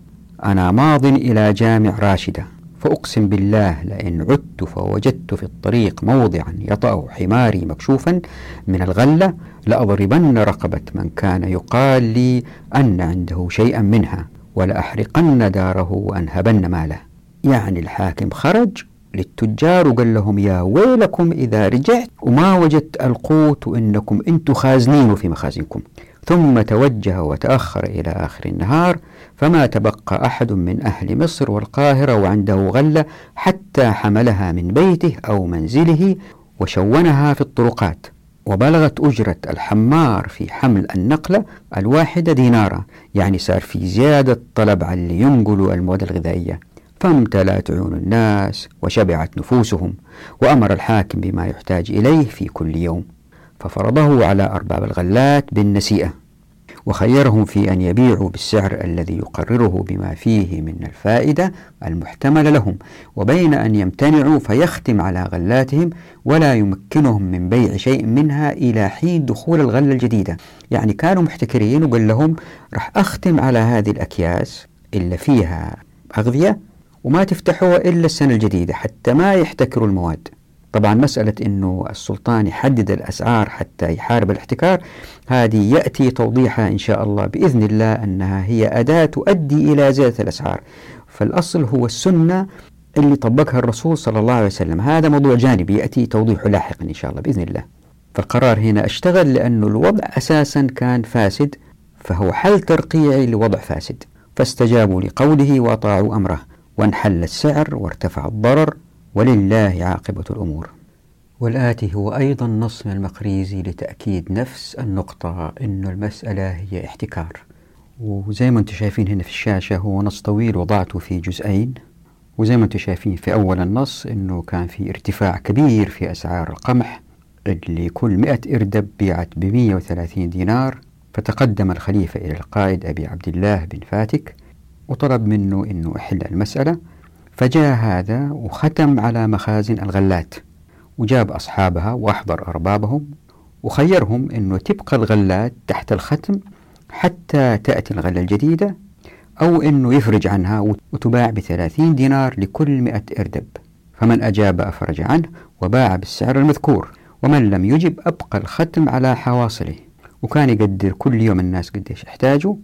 أنا ماض إلى جامع راشدة. فأقسم بالله لئن عدت فوجدت في الطريق موضعا يطأ حماري مكشوفا من الغلة لأضربن رقبة من كان يقال لي أن عنده شيئا منها ولأحرقن داره وأنهبن ماله. يعني الحاكم خرج للتجار وقال لهم يا ويلكم إذا رجعت وما وجدت ألقوت وإنكم أنتم خازنين في مخازنكم. ثم توجه وتأخر إلى آخر النهار فما تبقى أحد من أهل مصر والقاهرة وعنده غلة حتى حملها من بيته أو منزله وشونها في الطرقات. وبلغت أجرة الحمار في حمل النقلة الواحدة دينارا يعني صار في زيادة طلب على اللي ينقلوا المواد الغذائية. فامتلأت عيون الناس وشبعت نفوسهم وأمر الحاكم بما يحتاج إليه في كل يوم. ففرضه على أرباب الغلات بالنسيئة وخيرهم في أن يبيعوا بالسعر الذي يقرره بما فيه من الفائدة المحتملة لهم وبين أن يمتنعوا فيختم على غلاتهم ولا يمكنهم من بيع شيء منها إلى حين دخول الغلة الجديدة. يعني كانوا محتكرين وقال لهم راح أختم على هذه الأكياس اللي فيها أغذية وما تفتحوها إلا السنة الجديدة حتى ما يحتكروا المواد. طبعا مسألة أنه السلطان يحدد الأسعار حتى يحارب الاحتكار هذه يأتي توضيحها إن شاء الله بإذن الله أنها هي أداة تؤدي إلى زيادة الأسعار. فالأصل هو السنة اللي طبقها الرسول صلى الله عليه وسلم. هذا موضوع جانبي يأتي توضيحه لاحقا إن شاء الله بإذن الله. فالقرار هنا اشتغل لأنه الوضع أساسا كان فاسد فهو حل ترقيعي لوضع فاسد. فاستجابوا لقوله وأطاعوا أمره وانحل السعر وارتفع الضرر. ولله عاقبة الأمور. والآتي هو أيضا نص من المقريزي لتأكيد نفس النقطة أن المسألة هي احتكار. وزي ما أنتم شايفين هنا في الشاشة هو نص طويل وضعته في جزئين. وزي ما أنتم شايفين في أول النص أنه كان في ارتفاع كبير في أسعار القمح اللي كل مئة إردب بيعت ب 130 دينار. فتقدم الخليفة إلى القائد أبي عبد الله بن فاتك وطلب منه أنه يحل المسألة. فجاء هذا وختم على مخازن الغلات وجاب أصحابها وأحضر أربابهم وخيرهم أنه تبقى الغلات تحت الختم حتى تأتي الغلة الجديدة أو أنه يفرج عنها وتباع بثلاثين دينار لكل مئة إردب. فمن أجاب أفرج عنه وباع بالسعر المذكور ومن لم يجب أبقى الختم على حواصله. وكان يقدر كل يوم الناس قديش احتاجوا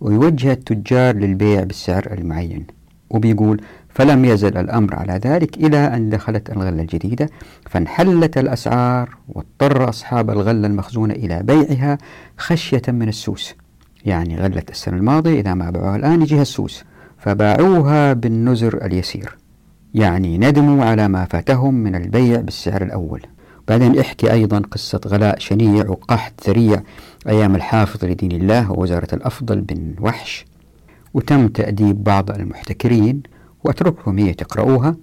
ويوجه التجار للبيع بالسعر المعين. وبيقول فلم يزل الأمر على ذلك إلى أن دخلت الغلة الجديدة فانحلت الأسعار واضطر أصحاب الغلة المخزونة إلى بيعها خشية من السوس. يعني غلة السنة الماضية إذا ما باعوها الآن يجيها السوس فباعوها بالنزر اليسير. يعني ندموا على ما فاتهم من البيع بالسعر الأول. بعدين احكي أيضا قصة غلاء شنيع وقحط ذريع أيام الحافظ لدين الله ووزارة الأفضل بن وحش. وتم تأديب بعض المحتكرين وأترككم هي تقرؤوها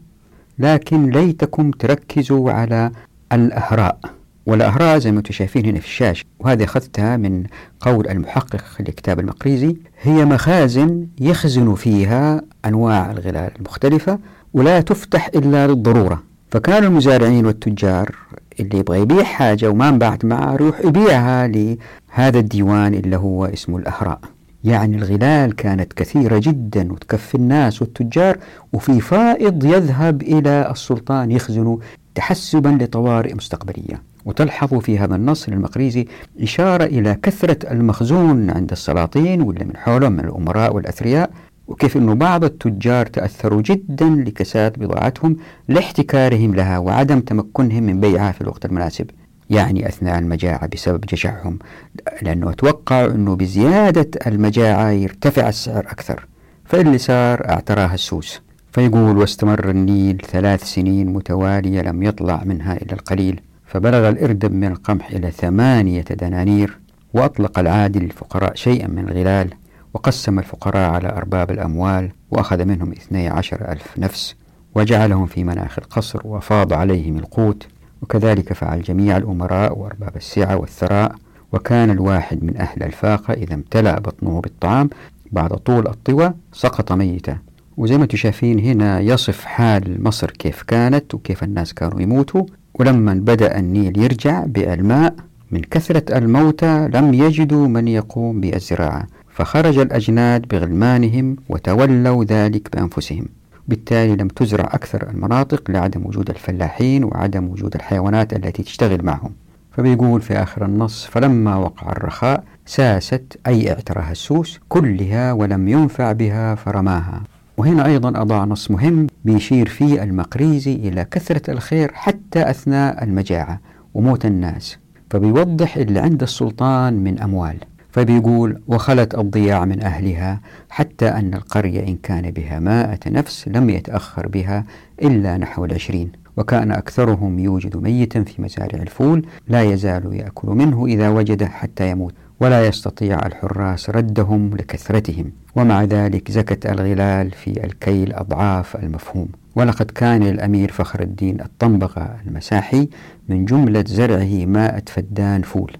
لكن ليتكم تركزوا على الأهراء. والأهراء زي ما أنتم شايفين هنا في الشاشة وهذه أخذتها من قول المحقق لكتاب المقريزي هي مخازن يخزن فيها أنواع الغلال المختلفة ولا تفتح إلا للضرورة. فكان المزارعين والتجار اللي يبغى يبيع حاجة وما انباعت معه يروح يبيعها لهذا الديوان اللي هو اسمه الأهراء. يعني الغلال كانت كثيرة جدا وتكفي الناس والتجار وفي فائض يذهب إلى السلطان يخزن تحسبا لطوارئ مستقبلية. وتلحظ في هذا النص المقريزي إشارة إلى كثرة المخزون عند السلاطين ولا من حولهم من الأمراء والأثرياء وكيف أن بعض التجار تأثروا جدا لكساد بضاعتهم لاحتكارهم لها وعدم تمكنهم من بيعها في الوقت المناسب. يعني أثناء المجاعة بسبب جشعهم لأنه أتوقع أنه بزيادة المجاعة يرتفع السعر أكثر. فاللي صار أعتراها السوس. فيقول واستمر النيل ثلاث سنين متوالية لم يطلع منها إلا القليل فبلغ الإردب من القمح إلى ثمانية دنانير وأطلق العادل للفقراء شيئا من الغلال وقسم الفقراء على أرباب الأموال وأخذ منهم اثني عشر ألف نفس وجعلهم في مناخ القصر وفاض عليهم القوت وكذلك فعل جميع الأمراء وأرباب السعة والثراء وكان الواحد من أهل الفاقة إذا امتلأ بطنه بالطعام بعد طول الطوى سقط ميتا. وزي ما تشافين هنا يصف حال مصر كيف كانت وكيف الناس كانوا يموتوا. ولما بدأ النيل يرجع بالماء من كثرة الموتى لم يجدوا من يقوم بالزراعة فخرج الأجناد بغلمانهم وتولوا ذلك بأنفسهم. بالتالي لم تزرع أكثر المناطق لعدم وجود الفلاحين وعدم وجود الحيوانات التي تشتغل معهم. فبيقول في آخر النص فلما وقع الرخاء ساست أي اعتراها السوس كلها ولم ينفع بها فرماها. وهنا أيضا أضاع نص مهم بيشير فيه المقريزي إلى كثرة الخير حتى أثناء المجاعة وموت الناس. فبيوضح اللي عند السلطان من أموال. فبيقول وخلت الضياع من أهلها حتى أن القرية إن كان بها مائة نفس لم يتأخر بها إلا نحو العشرين وكان أكثرهم يوجد ميتا في مزارع الفول لا يزال يأكل منه إذا وجده حتى يموت ولا يستطيع الحراس ردهم لكثرتهم ومع ذلك زكت الغلال في الكيل أضعاف المعهود. ولقد كان للأمير فخر الدين ألطنبغا المساحي من جملة زرعه مائة فدان فول.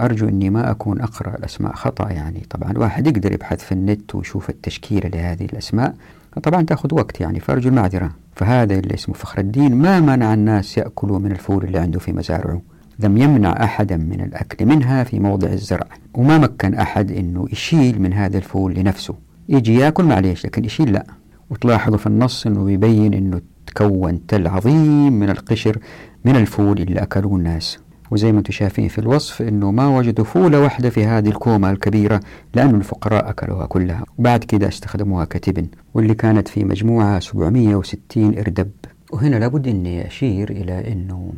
أرجو أني ما أكون أقرأ الأسماء خطأ يعني. طبعا الواحد يقدر يبحث في النت ويشوف التشكيلة لهذه الأسماء طبعا تأخذ وقت يعني فأرجو المعذرة. فهذا اللي اسمه فخر الدين. ما منع الناس يأكلوا من الفول اللي عنده في مزارعه. لم يمنع أحدا من الأكل منها في موضع الزرع. وما مكن أحد أنه يشيل من هذا الفول لنفسه. يجي يأكل معليش لكن يشيل لا. وتلاحظوا في النص أنه يبين أنه تكون تل عظيم من القشر من الفول اللي أكلوه الناس. وزي ما أنتم شايفين في الوصف إنه ما وجدوا فولة واحدة في هذه الكومة الكبيرة لأن الفقراء أكلوها كلها. وبعد كده استخدموها كتبن واللي كانت في مجموعة 760 إردب. وهنا لابد أني أشير إلى أنه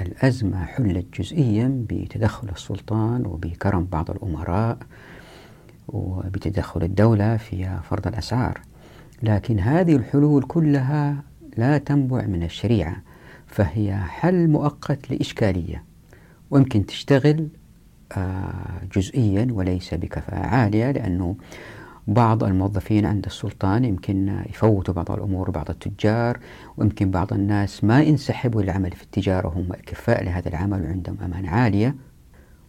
الأزمة حلت جزئيا بتدخل السلطان وبكرم بعض الأمراء وبتدخل الدولة في فرض الأسعار. لكن هذه الحلول كلها لا تنبع من الشريعة فهي حل مؤقت لإشكالية. ويمكن تشتغل آه، جزئيا وليس بكفاءة عالية لأنه بعض الموظفين عند السلطان يمكن يفوتوا بعض الأمور بعض التجار ويمكن بعض الناس ما ينسحبوا للعمل في التجارة وهم أكفاء لهذا العمل وعندهم أمانة عالية.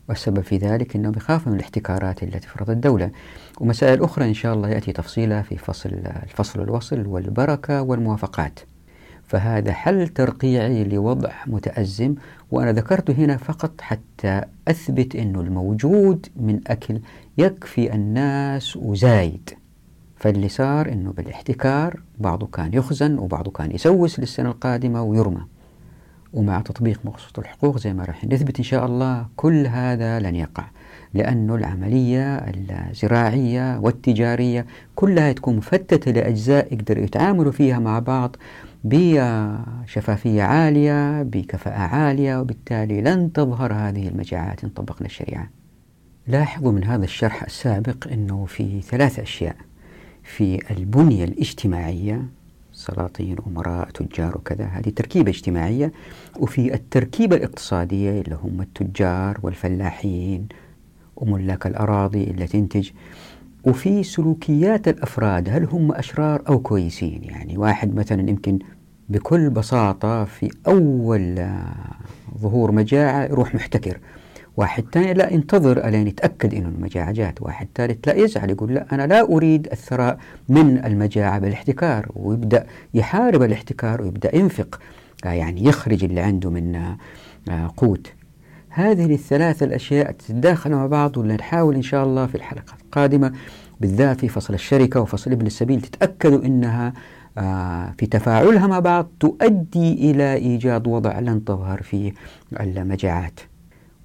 والسبب في ذلك أنهم يخافوا من الاحتكارات التي تفرض الدولة. ومسائل أخرى إن شاء الله يأتي تفصيلها في فصل الفصل الوصل والبركة والموافقات. فهذا حل ترقيعي لوضع متأزم وأنا ذكرته هنا فقط حتى أثبت أنه الموجود من أكل يكفي الناس وزايد. فاللي صار أنه بالاحتكار بعضه كان يخزن وبعضه كان يسوس للسنة القادمة ويرمى. ومع تطبيق مقصود الحقوق زي ما راح نثبت إن شاء الله كل هذا لن يقع لأن العملية الزراعية والتجارية كلها تكون مفتتة لأجزاء يقدروا يتعاملوا فيها مع بعض بشفافية عالية بكفاءة عالية وبالتالي لن تظهر هذه المجاعات إن طبقنا الشريعة. لاحظوا من هذا الشرح السابق أنه في ثلاث أشياء. في البنية الاجتماعية سلاطين أمراء تجار وكذا هذه تركيبة اجتماعية. وفي التركيبة الاقتصادية اللي هم التجار والفلاحين وملاك الأراضي اللي تنتج. وفي سلوكيات الأفراد هل هم أشرار أو كويسين؟ يعني واحد مثلا يمكن بكل بساطة في أول ظهور مجاعة يروح محتكر. واحد ثاني لا ينتظر ألين يتأكد أنه المجاعة جات. واحد ثالث لا يزعل يقول لا أنا لا أريد الثراء من المجاعة بالاحتكار. ويبدأ يحارب الاحتكار ويبدأ ينفق يعني يخرج اللي عنده من آه، قوت. هذه الثلاث الأشياء تتداخل مع بعض ونحاول إن شاء الله في الحلقة القادمة بالذات في فصل الشركة وفصل ابن السبيل تتأكدوا أنها آه، في تفاعلها مع بعض تؤدي إلى إيجاد وضع لن تظهر فيه المجاعات.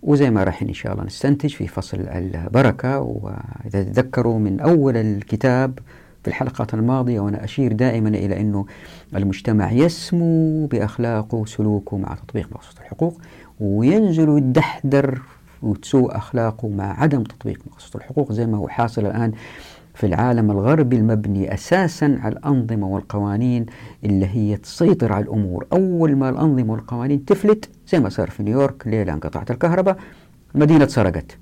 وزي ما راح إن شاء الله نستنتج في فصل البركة وإذا تذكروا من أول الكتاب في الحلقات الماضية وأنا أشير دائما إلى أنه المجتمع يسمو بأخلاقه وسلوكه مع تطبيق مقصود الحقوق. وينزل يدحدر وتسوء أخلاقه مع عدم تطبيق مقصود الحقوق زي ما هو حاصل الآن في العالم الغربي المبني أساسا على الأنظمة والقوانين اللي هي تسيطر على الأمور. أول ما الأنظمة والقوانين تفلت زي ما صار في نيويورك ليلة انقطعت الكهرباء المدينة اتسرقت.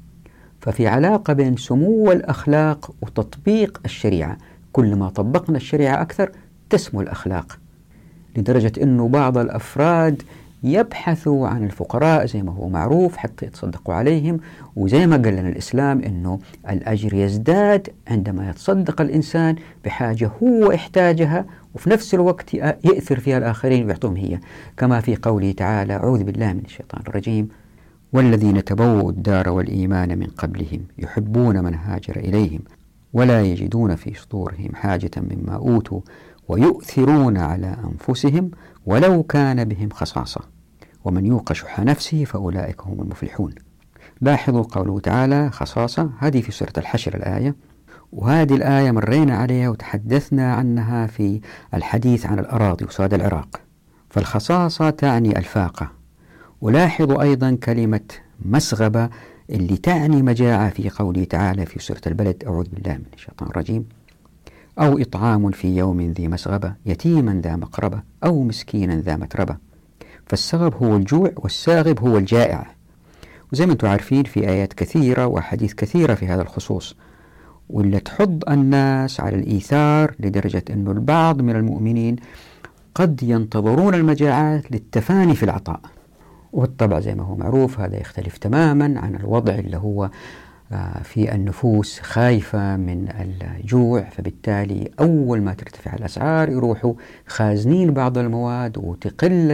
ففي علاقة بين سمو الأخلاق وتطبيق الشريعة. كل ما طبقنا الشريعة أكثر تسمو الأخلاق لدرجة أنه بعض الأفراد يبحثوا عن الفقراء زي ما هو معروف حتى يتصدقوا عليهم. وزي ما قال لنا الإسلام أنه الأجر يزداد عندما يتصدق الإنسان بحاجة هو احتاجها وفي نفس الوقت يأثر فيها الآخرين ويعطوهم هي. كما في قوله تعالى أعوذ بالله من الشيطان الرجيم والذين تبوؤوا الدار والإيمان من قبلهم يحبون من هاجر إليهم ولا يجدون في صدورهم حاجة مما أوتوا ويؤثرون على أنفسهم ولو كان بهم خصاصة. ومن يوق شح نفسه فأولئك هم المفلحون. لاحظوا قوله تعالى خصاصة هذه في سورة الحشر الآية. وهذه الآية مرينا عليها وتحدثنا عنها في الحديث عن الأراضي وسواد العراق. فالخصاصة تعني الفاقة. ولاحظوا أيضا كلمة مسغبة اللي تعني مجاعة في قوله تعالى في سورة البلد. أعوذ بالله من الشيطان الرجيم. أو إطعام في يوم ذي مسغبة يتيما ذا مقربة أو مسكينا ذا متربة. فالسغب هو الجوع والساغب هو الجائع. وزي ما أنتم عارفين في آيات كثيرة وحديث كثيرة في هذا الخصوص واللي تحض الناس على الإيثار لدرجة أن البعض من المؤمنين قد ينتظرون المجاعات للتفاني في العطاء. والطبع زي ما هو معروف هذا يختلف تماما عن الوضع اللي هو في النفوس خايفة من الجوع فبالتالي أول ما ترتفع الأسعار يروحوا خازنين بعض المواد وتقل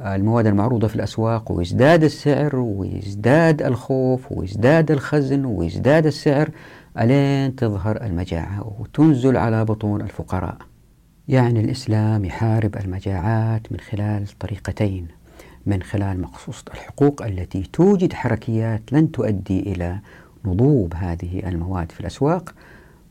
المواد المعروضة في الأسواق ويزداد السعر ويزداد الخوف ويزداد الخزن ويزداد السعر ألين تظهر المجاعة وتنزل على بطون الفقراء. يعني الإسلام يحارب المجاعات من خلال طريقتين. من خلال مقصوصة الحقوق التي توجد حركيات لن تؤدي إلى نضوب هذه المواد في الأسواق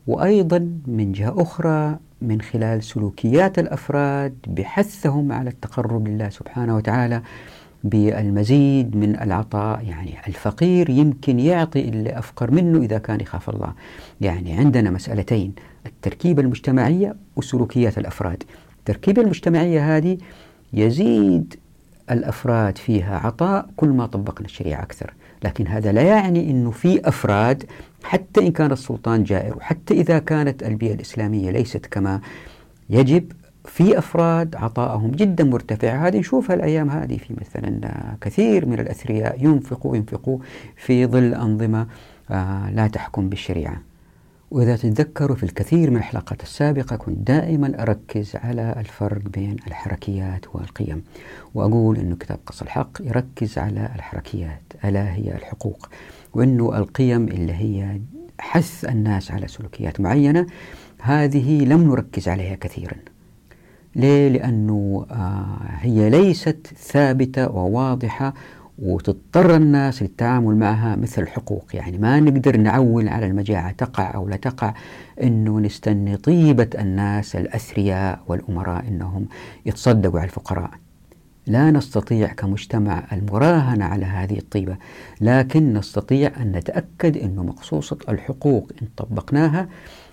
وأيضا من جهة أخرى من خلال سلوكيات الأفراد بحثهم على التقرب لله سبحانه وتعالى بالمزيد من العطاء. يعني الفقير يمكن يعطي اللي أفقر منه إذا كان يخاف الله. يعني عندنا مسألتين التركيبة المجتمعية وسلوكيات الأفراد. التركيبة المجتمعية هذه يزيد الأفراد فيها عطاء كل ما طبقنا الشريعة أكثر. لكن هذا لا يعني أنه في أفراد حتى إن كان السلطان جائر وحتى إذا كانت البيئة الإسلامية ليست كما يجب في أفراد عطاءهم جدا مرتفع. هذه نشوفها الأيام هذه في مثلا كثير من الأثرياء ينفقوا ينفقوا في ظل أنظمة آه، لا تحكم بالشريعة. وإذا تتذكروا في الكثير من الحلقات السابقة كنت دائما أركز على الفرق بين الحركيات والقيم وأقول أنه كتاب قص الحق يركز على الحركيات ألا هي الحقوق وأنه القيم اللي هي حث الناس على سلوكيات معينة هذه لم نركز عليها كثيرا ليه؟ لأنه آه هي ليست ثابتة وواضحة وتضطر الناس للتعامل معها مثل الحقوق. يعني ما نقدر نعول على المجاعة تقع أو لا تقع أنه نستني طيبة الناس الأثرياء والأمراء أنهم يتصدقوا على الفقراء. لا نستطيع كمجتمع المراهنة على هذه الطيبة لكن نستطيع أن نتأكد أن مقصوصة الحقوق إن طبقناها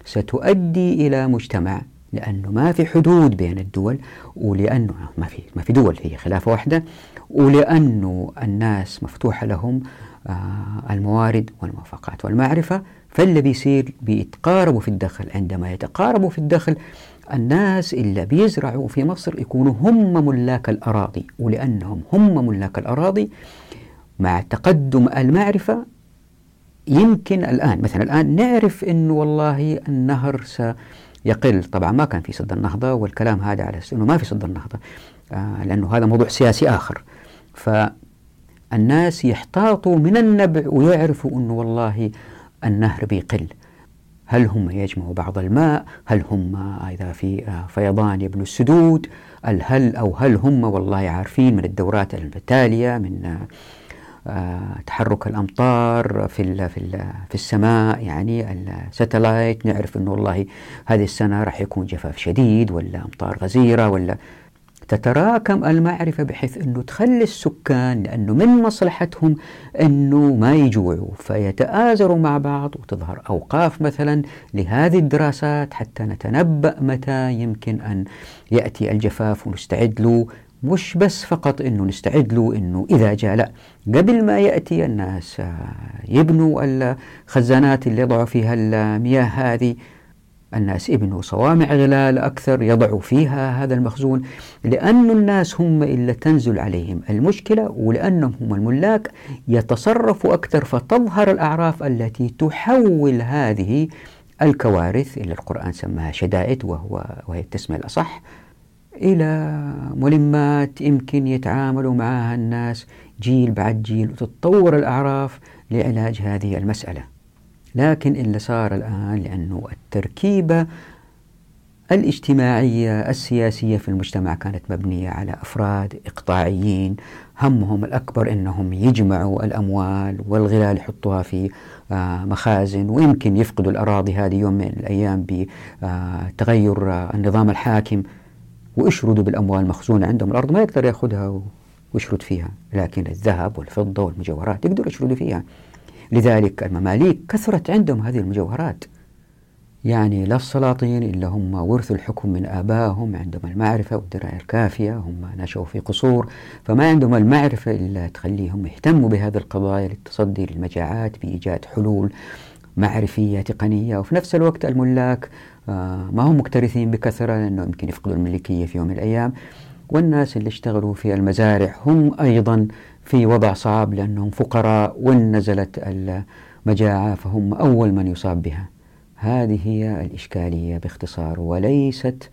ستؤدي إلى مجتمع لأنه ما في حدود بين الدول ولأنه ما في ما في دول هي خلافة واحدة ولأنه الناس مفتوحة لهم آه، الموارد والموافقات والمعرفة فاللي بيصير بيتقاربوا في الدخل. عندما يتقاربوا في الدخل الناس اللي بيزرعوا في مصر يكونوا هم ملاك الأراضي. ولأنهم هم ملاك الأراضي مع تقدم المعرفة يمكن الآن مثلا الآن نعرف أنه والله النهر سيقل. طبعا ما كان في سد النهضة والكلام هذا على أنه ما في سد النهضة آه لأنه هذا موضوع سياسي آخر. فالناس يحتاطوا من النبع ويعرفوا أنه والله النهر بيقل. هل هم يجمعوا بعض الماء؟ هل هم إذا في فيضان يبنوا السدود؟ هل أو هل هم والله عارفين من الدورات التالية من آه، تحرك الأمطار في في في السماء يعني الساتلايت نعرف انه والله هذه السنة راح يكون جفاف شديد ولا أمطار غزيرة ولا تتراكم المعرفة بحيث أنه تخلي السكان لأنه من مصلحتهم أنه ما يجوعوا فيتآزروا مع بعض وتظهر أوقاف مثلا لهذه الدراسات حتى نتنبأ متى يمكن أن يأتي الجفاف ونستعد له. مش بس فقط أنه نستعد له أنه إذا جاء لا قبل ما يأتي الناس يبنوا الخزانات اللي يضعوا فيها المياه هذه الناس ابنوا صوامع غلال أكثر يضعوا فيها هذا المخزون لأن الناس هم اللي تنزل عليهم المشكلة ولأنهم هم الملاك يتصرفوا أكثر فتظهر الأعراف التي تحول هذه الكوارث اللي القرآن سماها شدائد وهو وهي التسمية الأصح إلى ملمات يمكن يتعاملوا معها الناس جيل بعد جيل وتتطور الأعراف لعلاج هذه المسألة. لكن اللي صار الآن لأنه التركيبة الاجتماعية السياسية في المجتمع كانت مبنية على أفراد إقطاعيين. همهم الأكبر أنهم يجمعوا الأموال والغلال يحطوها في آه، مخازن ويمكن يفقدوا الأراضي هذه يوم من الأيام بتغير آه، النظام الحاكم ويشردوا بالأموال المخزونة عندهم الأرض. ما يقدر يأخذها ويشرد فيها. لكن الذهب والفضة والمجوهرات يقدروا يشردوا فيها. لذلك المماليك كثرت عندهم هذه المجوهرات. يعني لا السلاطين إلا هم ورثوا الحكم من آبائهم عندهم المعرفة والدراية الكافية هم نشأوا في قصور. فما عندهم المعرفة إلا تخليهم يهتموا بهذه القضايا للتصدي للمجاعات بإيجاد حلول معرفية تقنية. وفي نفس الوقت الملاك آه، ما هم مكترثين بكثرة لأنه يمكن يفقدوا الملكية في يوم من الأيام. والناس اللي اشتغلوا في المزارع هم أيضا في وضع صعب لأنهم فقراء وإن نزلت المجاعة فهم أول من يصاب بها. هذه هي الإشكالية باختصار وليست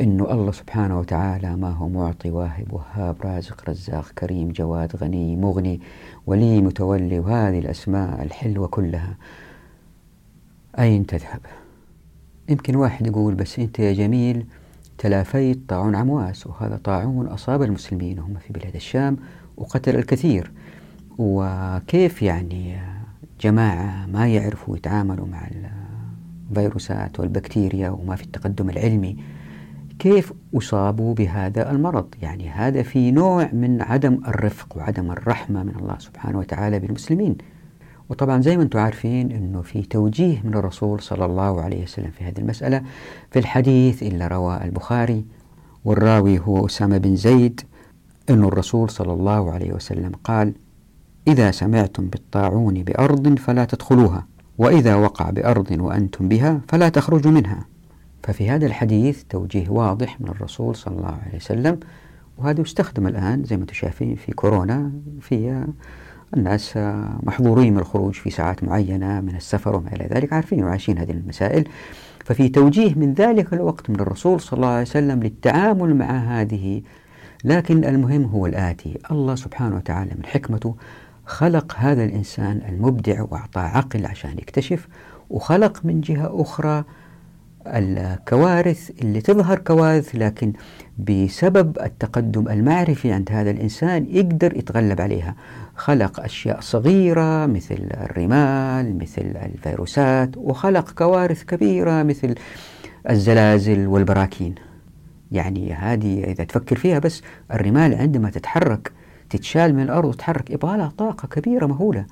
أنه الله سبحانه وتعالى ما هو معطي واهب وهاب رازق رزاق كريم جواد غني مغني ولي متولي. وهذه الأسماء الحلوة كلها. أين تذهب؟ يمكن واحد يقول بس أنت يا جميل تلافيت طاعون عمواس وهذا طاعون أصاب المسلمين هم في بلاد الشام. وقتل الكثير. وكيف يعني جماعة ما يعرفوا يتعاملوا مع الفيروسات والبكتيريا وما في التقدم العلمي كيف أصابوا بهذا المرض؟ يعني هذا في نوع من عدم الرفق وعدم الرحمة من الله سبحانه وتعالى بالمسلمين. وطبعا زي ما أنتم عارفين إنه في توجيه من الرسول صلى الله عليه وسلم في هذه المسألة في الحديث اللي روى البخاري والراوي هو أسامة بن زيد أن الرسول صلى الله عليه وسلم قال إذا سمعتم بالطاعون بأرض فلا تدخلوها وإذا وقع بأرض وأنتم بها فلا تخرجوا منها. ففي هذا الحديث توجيه واضح من الرسول صلى الله عليه وسلم وهذا يستخدم الآن زي ما أنتم شايفين في كورونا في الناس محظورين من الخروج في ساعات معينة من السفر وما إلى ذلك عارفين وعايشين هذه المسائل. ففي توجيه من ذلك الوقت من الرسول صلى الله عليه وسلم للتعامل مع هذه لكن المهم هو الآتي. الله سبحانه وتعالى من حكمته خلق هذا الإنسان المبدع وأعطاه عقل عشان يكتشف وخلق من جهة أخرى الكوارث اللي تظهر كوارث لكن بسبب التقدم المعرفي عند هذا الإنسان يقدر يتغلب عليها. خلق أشياء صغيرة مثل الرمال مثل الفيروسات وخلق كوارث كبيرة مثل الزلازل والبراكين. يعني هذه إذا تفكر فيها بس الرمال عندما تتحرك تتشال من الأرض وتتحرك يبغى لها طاقة كبيرة مهولة.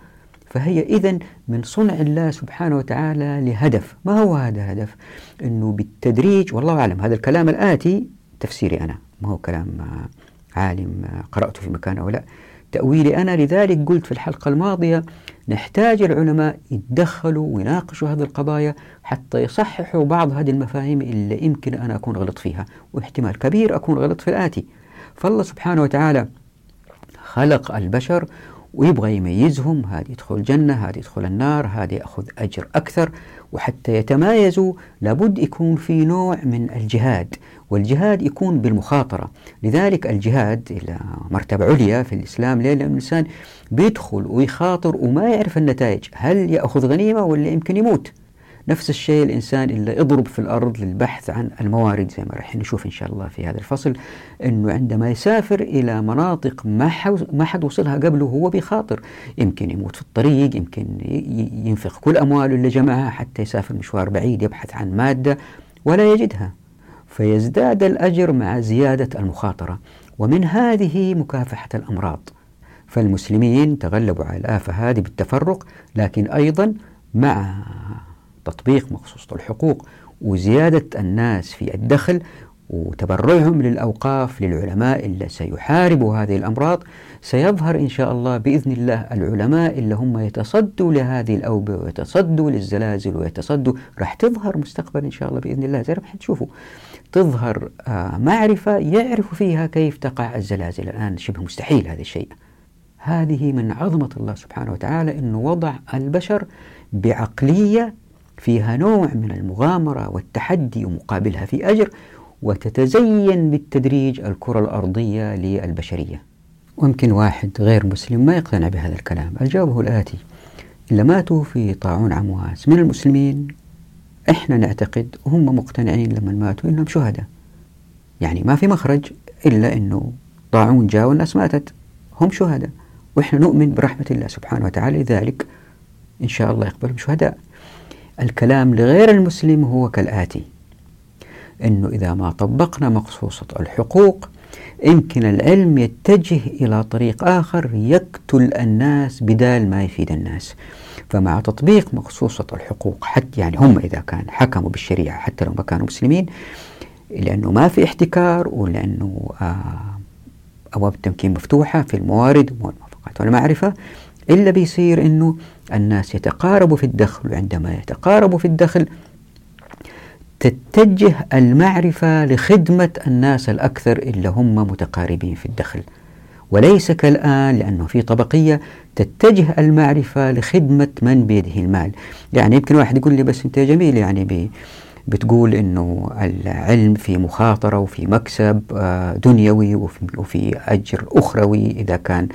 فهي إذا من صنع الله سبحانه وتعالى لهدف. ما هو هذا الهدف؟ أنه بالتدريج والله أعلم هذا الكلام الآتي تفسيري أنا. ما هو كلام عالم قرأته في مكان أو لا. تأويلي أنا لذلك قلت في الحلقة الماضية نحتاج العلماء يتدخلوا ويناقشوا هذه القضايا حتى يصححوا بعض هذه المفاهيم اللي يمكن أنا أكون غلط فيها واحتمال كبير أكون غلط في الآتي. فالله سبحانه وتعالى خلق البشر ويبغى يميزهم هذه يدخل الجنة هذه يدخل النار هذه يأخذ أجر أكثر وحتى يتمايزوا لابد يكون في نوع من الجهاد والجهاد يكون بالمخاطرة. لذلك الجهاد إلى مرتبة عليا في الإسلام لأن الإنسان بيدخل ويخاطر وما يعرف النتائج. هل يأخذ غنيمة ولا يمكن يموت؟ نفس الشيء الإنسان اللي يضرب في الأرض للبحث عن الموارد زي ما راح نشوف إن شاء الله في هذا الفصل أنه عندما يسافر إلى مناطق ما, ما حد وصلها قبله هو بيخاطر. يمكن يموت في الطريق يمكن ينفق كل أمواله اللي جمعها حتى يسافر مشوار بعيد يبحث عن مادة ولا يجدها. فيزداد الأجر مع زيادة المخاطرة. ومن هذه مكافحة الأمراض. فالمسلمين تغلبوا على الآفة هذه بالتفرق لكن أيضا مع تطبيق مخصوص الحقوق وزيادة الناس في الدخل وتبرعهم للأوقاف للعلماء اللي سيحاربوا هذه الأمراض سيظهر إن شاء الله بإذن الله العلماء اللي هم يتصدوا لهذه الأوبئة ويتصدوا للزلازل ويتصدوا. راح تظهر مستقبلا إن شاء الله بإذن الله. زي ما حتشوفوا. تظهر آه، معرفة يعرف فيها كيف تقع الزلازل. الآن شبه مستحيل هذا الشيء. هذه من عظمة الله سبحانه وتعالى أنه وضع البشر بعقلية فيها نوع من المغامرة والتحدي ومقابلها في أجر وتتزين بالتدريج الكرة الأرضية للبشرية. ويمكن واحد غير مسلم ما يقتنع بهذا الكلام. الجواب هو الآتي اللي ماتوا في طاعون عمواس من المسلمين إحنا نعتقد وهم مقتنعين لما ماتوا إنهم شهداء. يعني ما في مخرج إلا إنه طاعون جاء والناس ماتت هم شهداء. وإحنا نؤمن برحمة الله سبحانه وتعالى لذلك إن شاء الله يقبلهم شهداء. الكلام لغير المسلم هو كالآتي أنه إذا ما طبقنا مقصوصة الحقوق يمكن العلم يتجه إلى طريق آخر يقتل الناس بدال ما يفيد الناس. فمع تطبيق مقصوصة الحقوق حتى يعني هم إذا كان حكموا بالشريعة حتى لو ما كانوا مسلمين لأنه ما في احتكار ولأنه آه أبواب التمكين مفتوحة في الموارد والموافقات والمعرفة إلا بيصير أنه الناس يتقاربوا في الدخل وعندما يتقاربوا في الدخل تتجه المعرفة لخدمة الناس الأكثر اللي هم متقاربين في الدخل. وليس كالآن لأنه في طبقية تتجه المعرفة لخدمة من بيده المال. يعني يمكن واحد يقول لي بس أنت جميل يعني بتقول أنه العلم في مخاطرة وفي مكسب آه، دنيوي وفي أجر أخروي إذا كان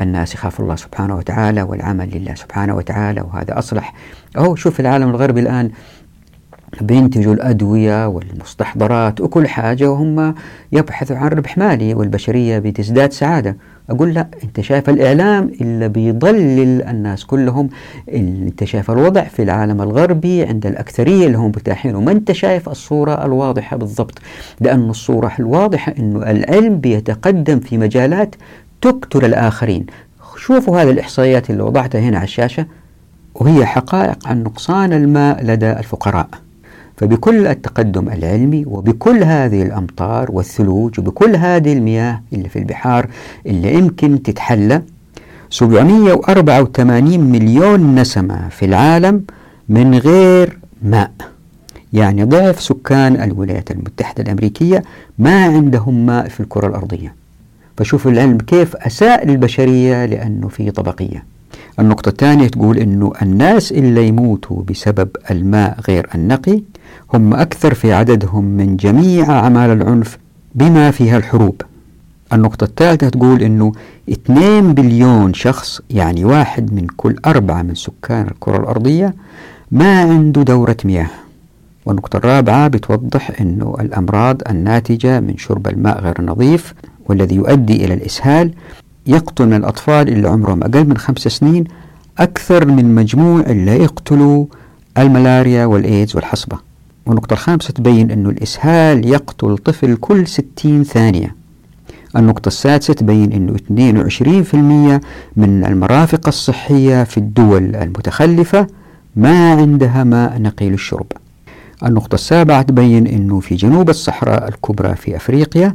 الناس يخافوا الله سبحانه وتعالى والعمل لله سبحانه وتعالى وهذا أصلح. أهو شوف العالم الغربي الآن بينتجوا الأدوية والمستحضرات وكل حاجة وهم يبحثوا عن ربح مالي والبشرية بتزداد سعادة. أقول لا أنت شايف الإعلام اللي بيضلل الناس كلهم أنت شايف الوضع في العالم الغربي عند الأكثرية اللي هم مرتاحين وما أنت شايف الصورة الواضحة بالضبط. لأن الصورة الواضحة أنه العلم بيتقدم في مجالات تقتل الآخرين. شوفوا هذه الإحصائيات اللي وضعتها هنا على الشاشة وهي حقائق عن نقصان الماء لدى الفقراء. فبكل التقدم العلمي وبكل هذه الأمطار والثلوج وبكل هذه المياه اللي في البحار اللي يمكن تتحلى 784 مليون نسمة في العالم من غير ماء. يعني ضعف سكان الولايات المتحدة الأمريكية ما عندهم ماء في الكرة الأرضية. فشوفوا العلم كيف أساء للبشرية لأنه في طبقية. النقطة الثانية تقول أنه الناس اللي يموتوا بسبب الماء غير النقي هم أكثر في عددهم من جميع أعمال العنف بما فيها الحروب. النقطة الثالثة تقول أنه 2 بليون شخص يعني واحد من كل أربعة من سكان الكرة الأرضية ما عنده دورة مياه. والنقطة الرابعة بتوضح أنه الأمراض الناتجة من شرب الماء غير النظيف والذي يؤدي إلى الإسهال يقتل من الأطفال اللي عمرهم أقل من خمس سنين أكثر من مجموع اللي يقتلوا الملاريا والإيدز والحصبة. والنقطة الخامسة تبين أن الإسهال يقتل طفل كل 60 ثانية. النقطة السادسة تبين أنه 22% من المرافق الصحية في الدول المتخلفة ما عندها ماء نقي للشرب النقطة السابعة تبين أنه في جنوب الصحراء الكبرى في أفريقيا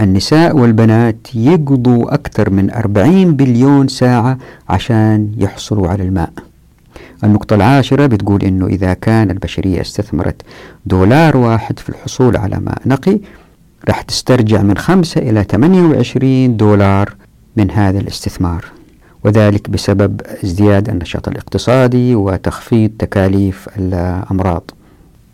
النساء والبنات يقضوا أكثر من 40 بليون ساعة عشان يحصلوا على الماء. النقطة العاشرة بتقول أنه إذا كان البشرية استثمرت دولار واحد في الحصول على ماء نقي راح تسترجع من 5 إلى 28 دولار من هذا الاستثمار. وذلك بسبب ازدياد النشاط الاقتصادي وتخفيض تكاليف الأمراض.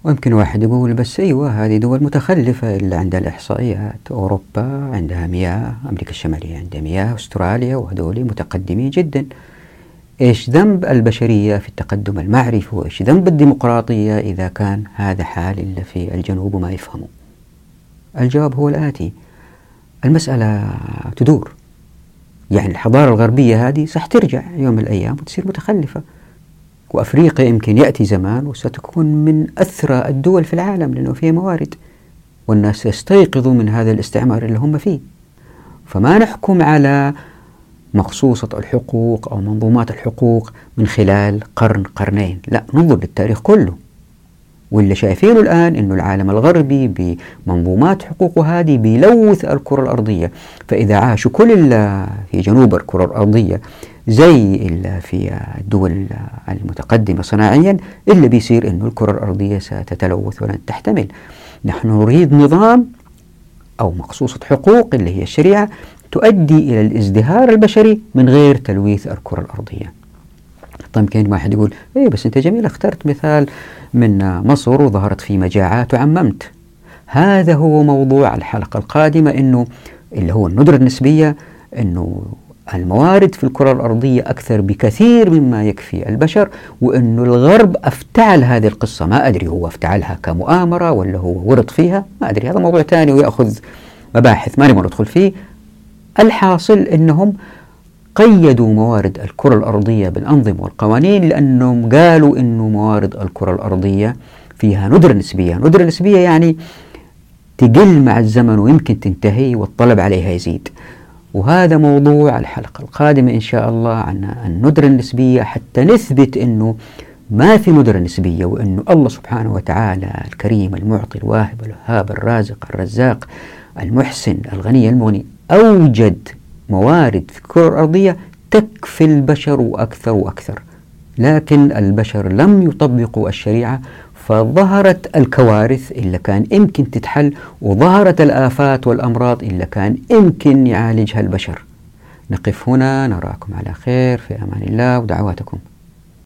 ويمكن واحد يقول بس أيوة هذه دول متخلفة اللي عندها الإحصائيات. أوروبا عندها مياه أمريكا الشمالية عندها مياه أستراليا وهذول متقدمين جدا. إيش ذنب البشرية في التقدم المعرفي؟ وإيش ذنب الديمقراطية إذا كان هذا حال اللي في الجنوب وما يفهموا؟ الجواب هو الآتي. المسألة تدور. يعني الحضارة الغربية هذه صح ترجع يوم من الأيام وتصير متخلفة. وأفريقيا يمكن يأتي زمان وستكون من أثرى الدول في العالم لأنه فيها موارد والناس يستيقظوا من هذا الاستعمار اللي هم فيه. فما نحكم على مخصوصة الحقوق أو منظومات الحقوق من خلال قرن قرنين لا ننظر للتاريخ كله. واللي شايفينه الآن أنه العالم الغربي بمنظومات حقوقه هذه بيلوث الكرة الأرضية. فإذا عاشوا كل في جنوب الكرة الأرضية زي اللي في الدول المتقدمة صناعيا اللي بيصير أنه الكرة الأرضية ستتلوث ولن تحتمل نحن نريد نظام أو مقصوصة حقوق اللي هي الشريعة تؤدي إلى الازدهار البشري من غير تلويث الكرة الأرضية. طيب واحد يقول إيه بس أنت جميل اخترت مثال من مصر وظهرت في مجاعات وعممت. هذا هو موضوع الحلقة القادمة إنه اللي هو الندرة النسبية إنه الموارد في الكرة الأرضية أكثر بكثير مما يكفي البشر وأنه الغرب أفتعل هذه القصة. ما أدري هو أفتعلها كمؤامرة ولا هو ورط فيها ما أدري. هذا موضوع ثاني ويأخذ مباحث ما نبغى ندخل فيه. الحاصل أنهم قيدوا موارد الكرة الأرضية بالأنظمة والقوانين لأنهم قالوا أنه موارد الكرة الأرضية فيها ندرة نسبية. ندرة نسبية يعني تقل مع الزمن ويمكن تنتهي والطلب عليها يزيد. وهذا موضوع الحلقة القادمة إن شاء الله عن الندرة النسبية حتى نثبت أنه ما في ندرة نسبية وأنه الله سبحانه وتعالى الكريم المعطي الواهب الوهاب الرازق الرزاق المحسن الغني المغني أوجد موارد في الكرة الأرضية تكفي البشر وأكثر وأكثر. لكن البشر لم يطبقوا الشريعة فظهرت الكوارث اللي كان يمكن تتحل وظهرت الآفات والأمراض اللي كان يمكن يعالجها البشر. نقف هنا نراكم على خير في أمان الله ودعواتكم.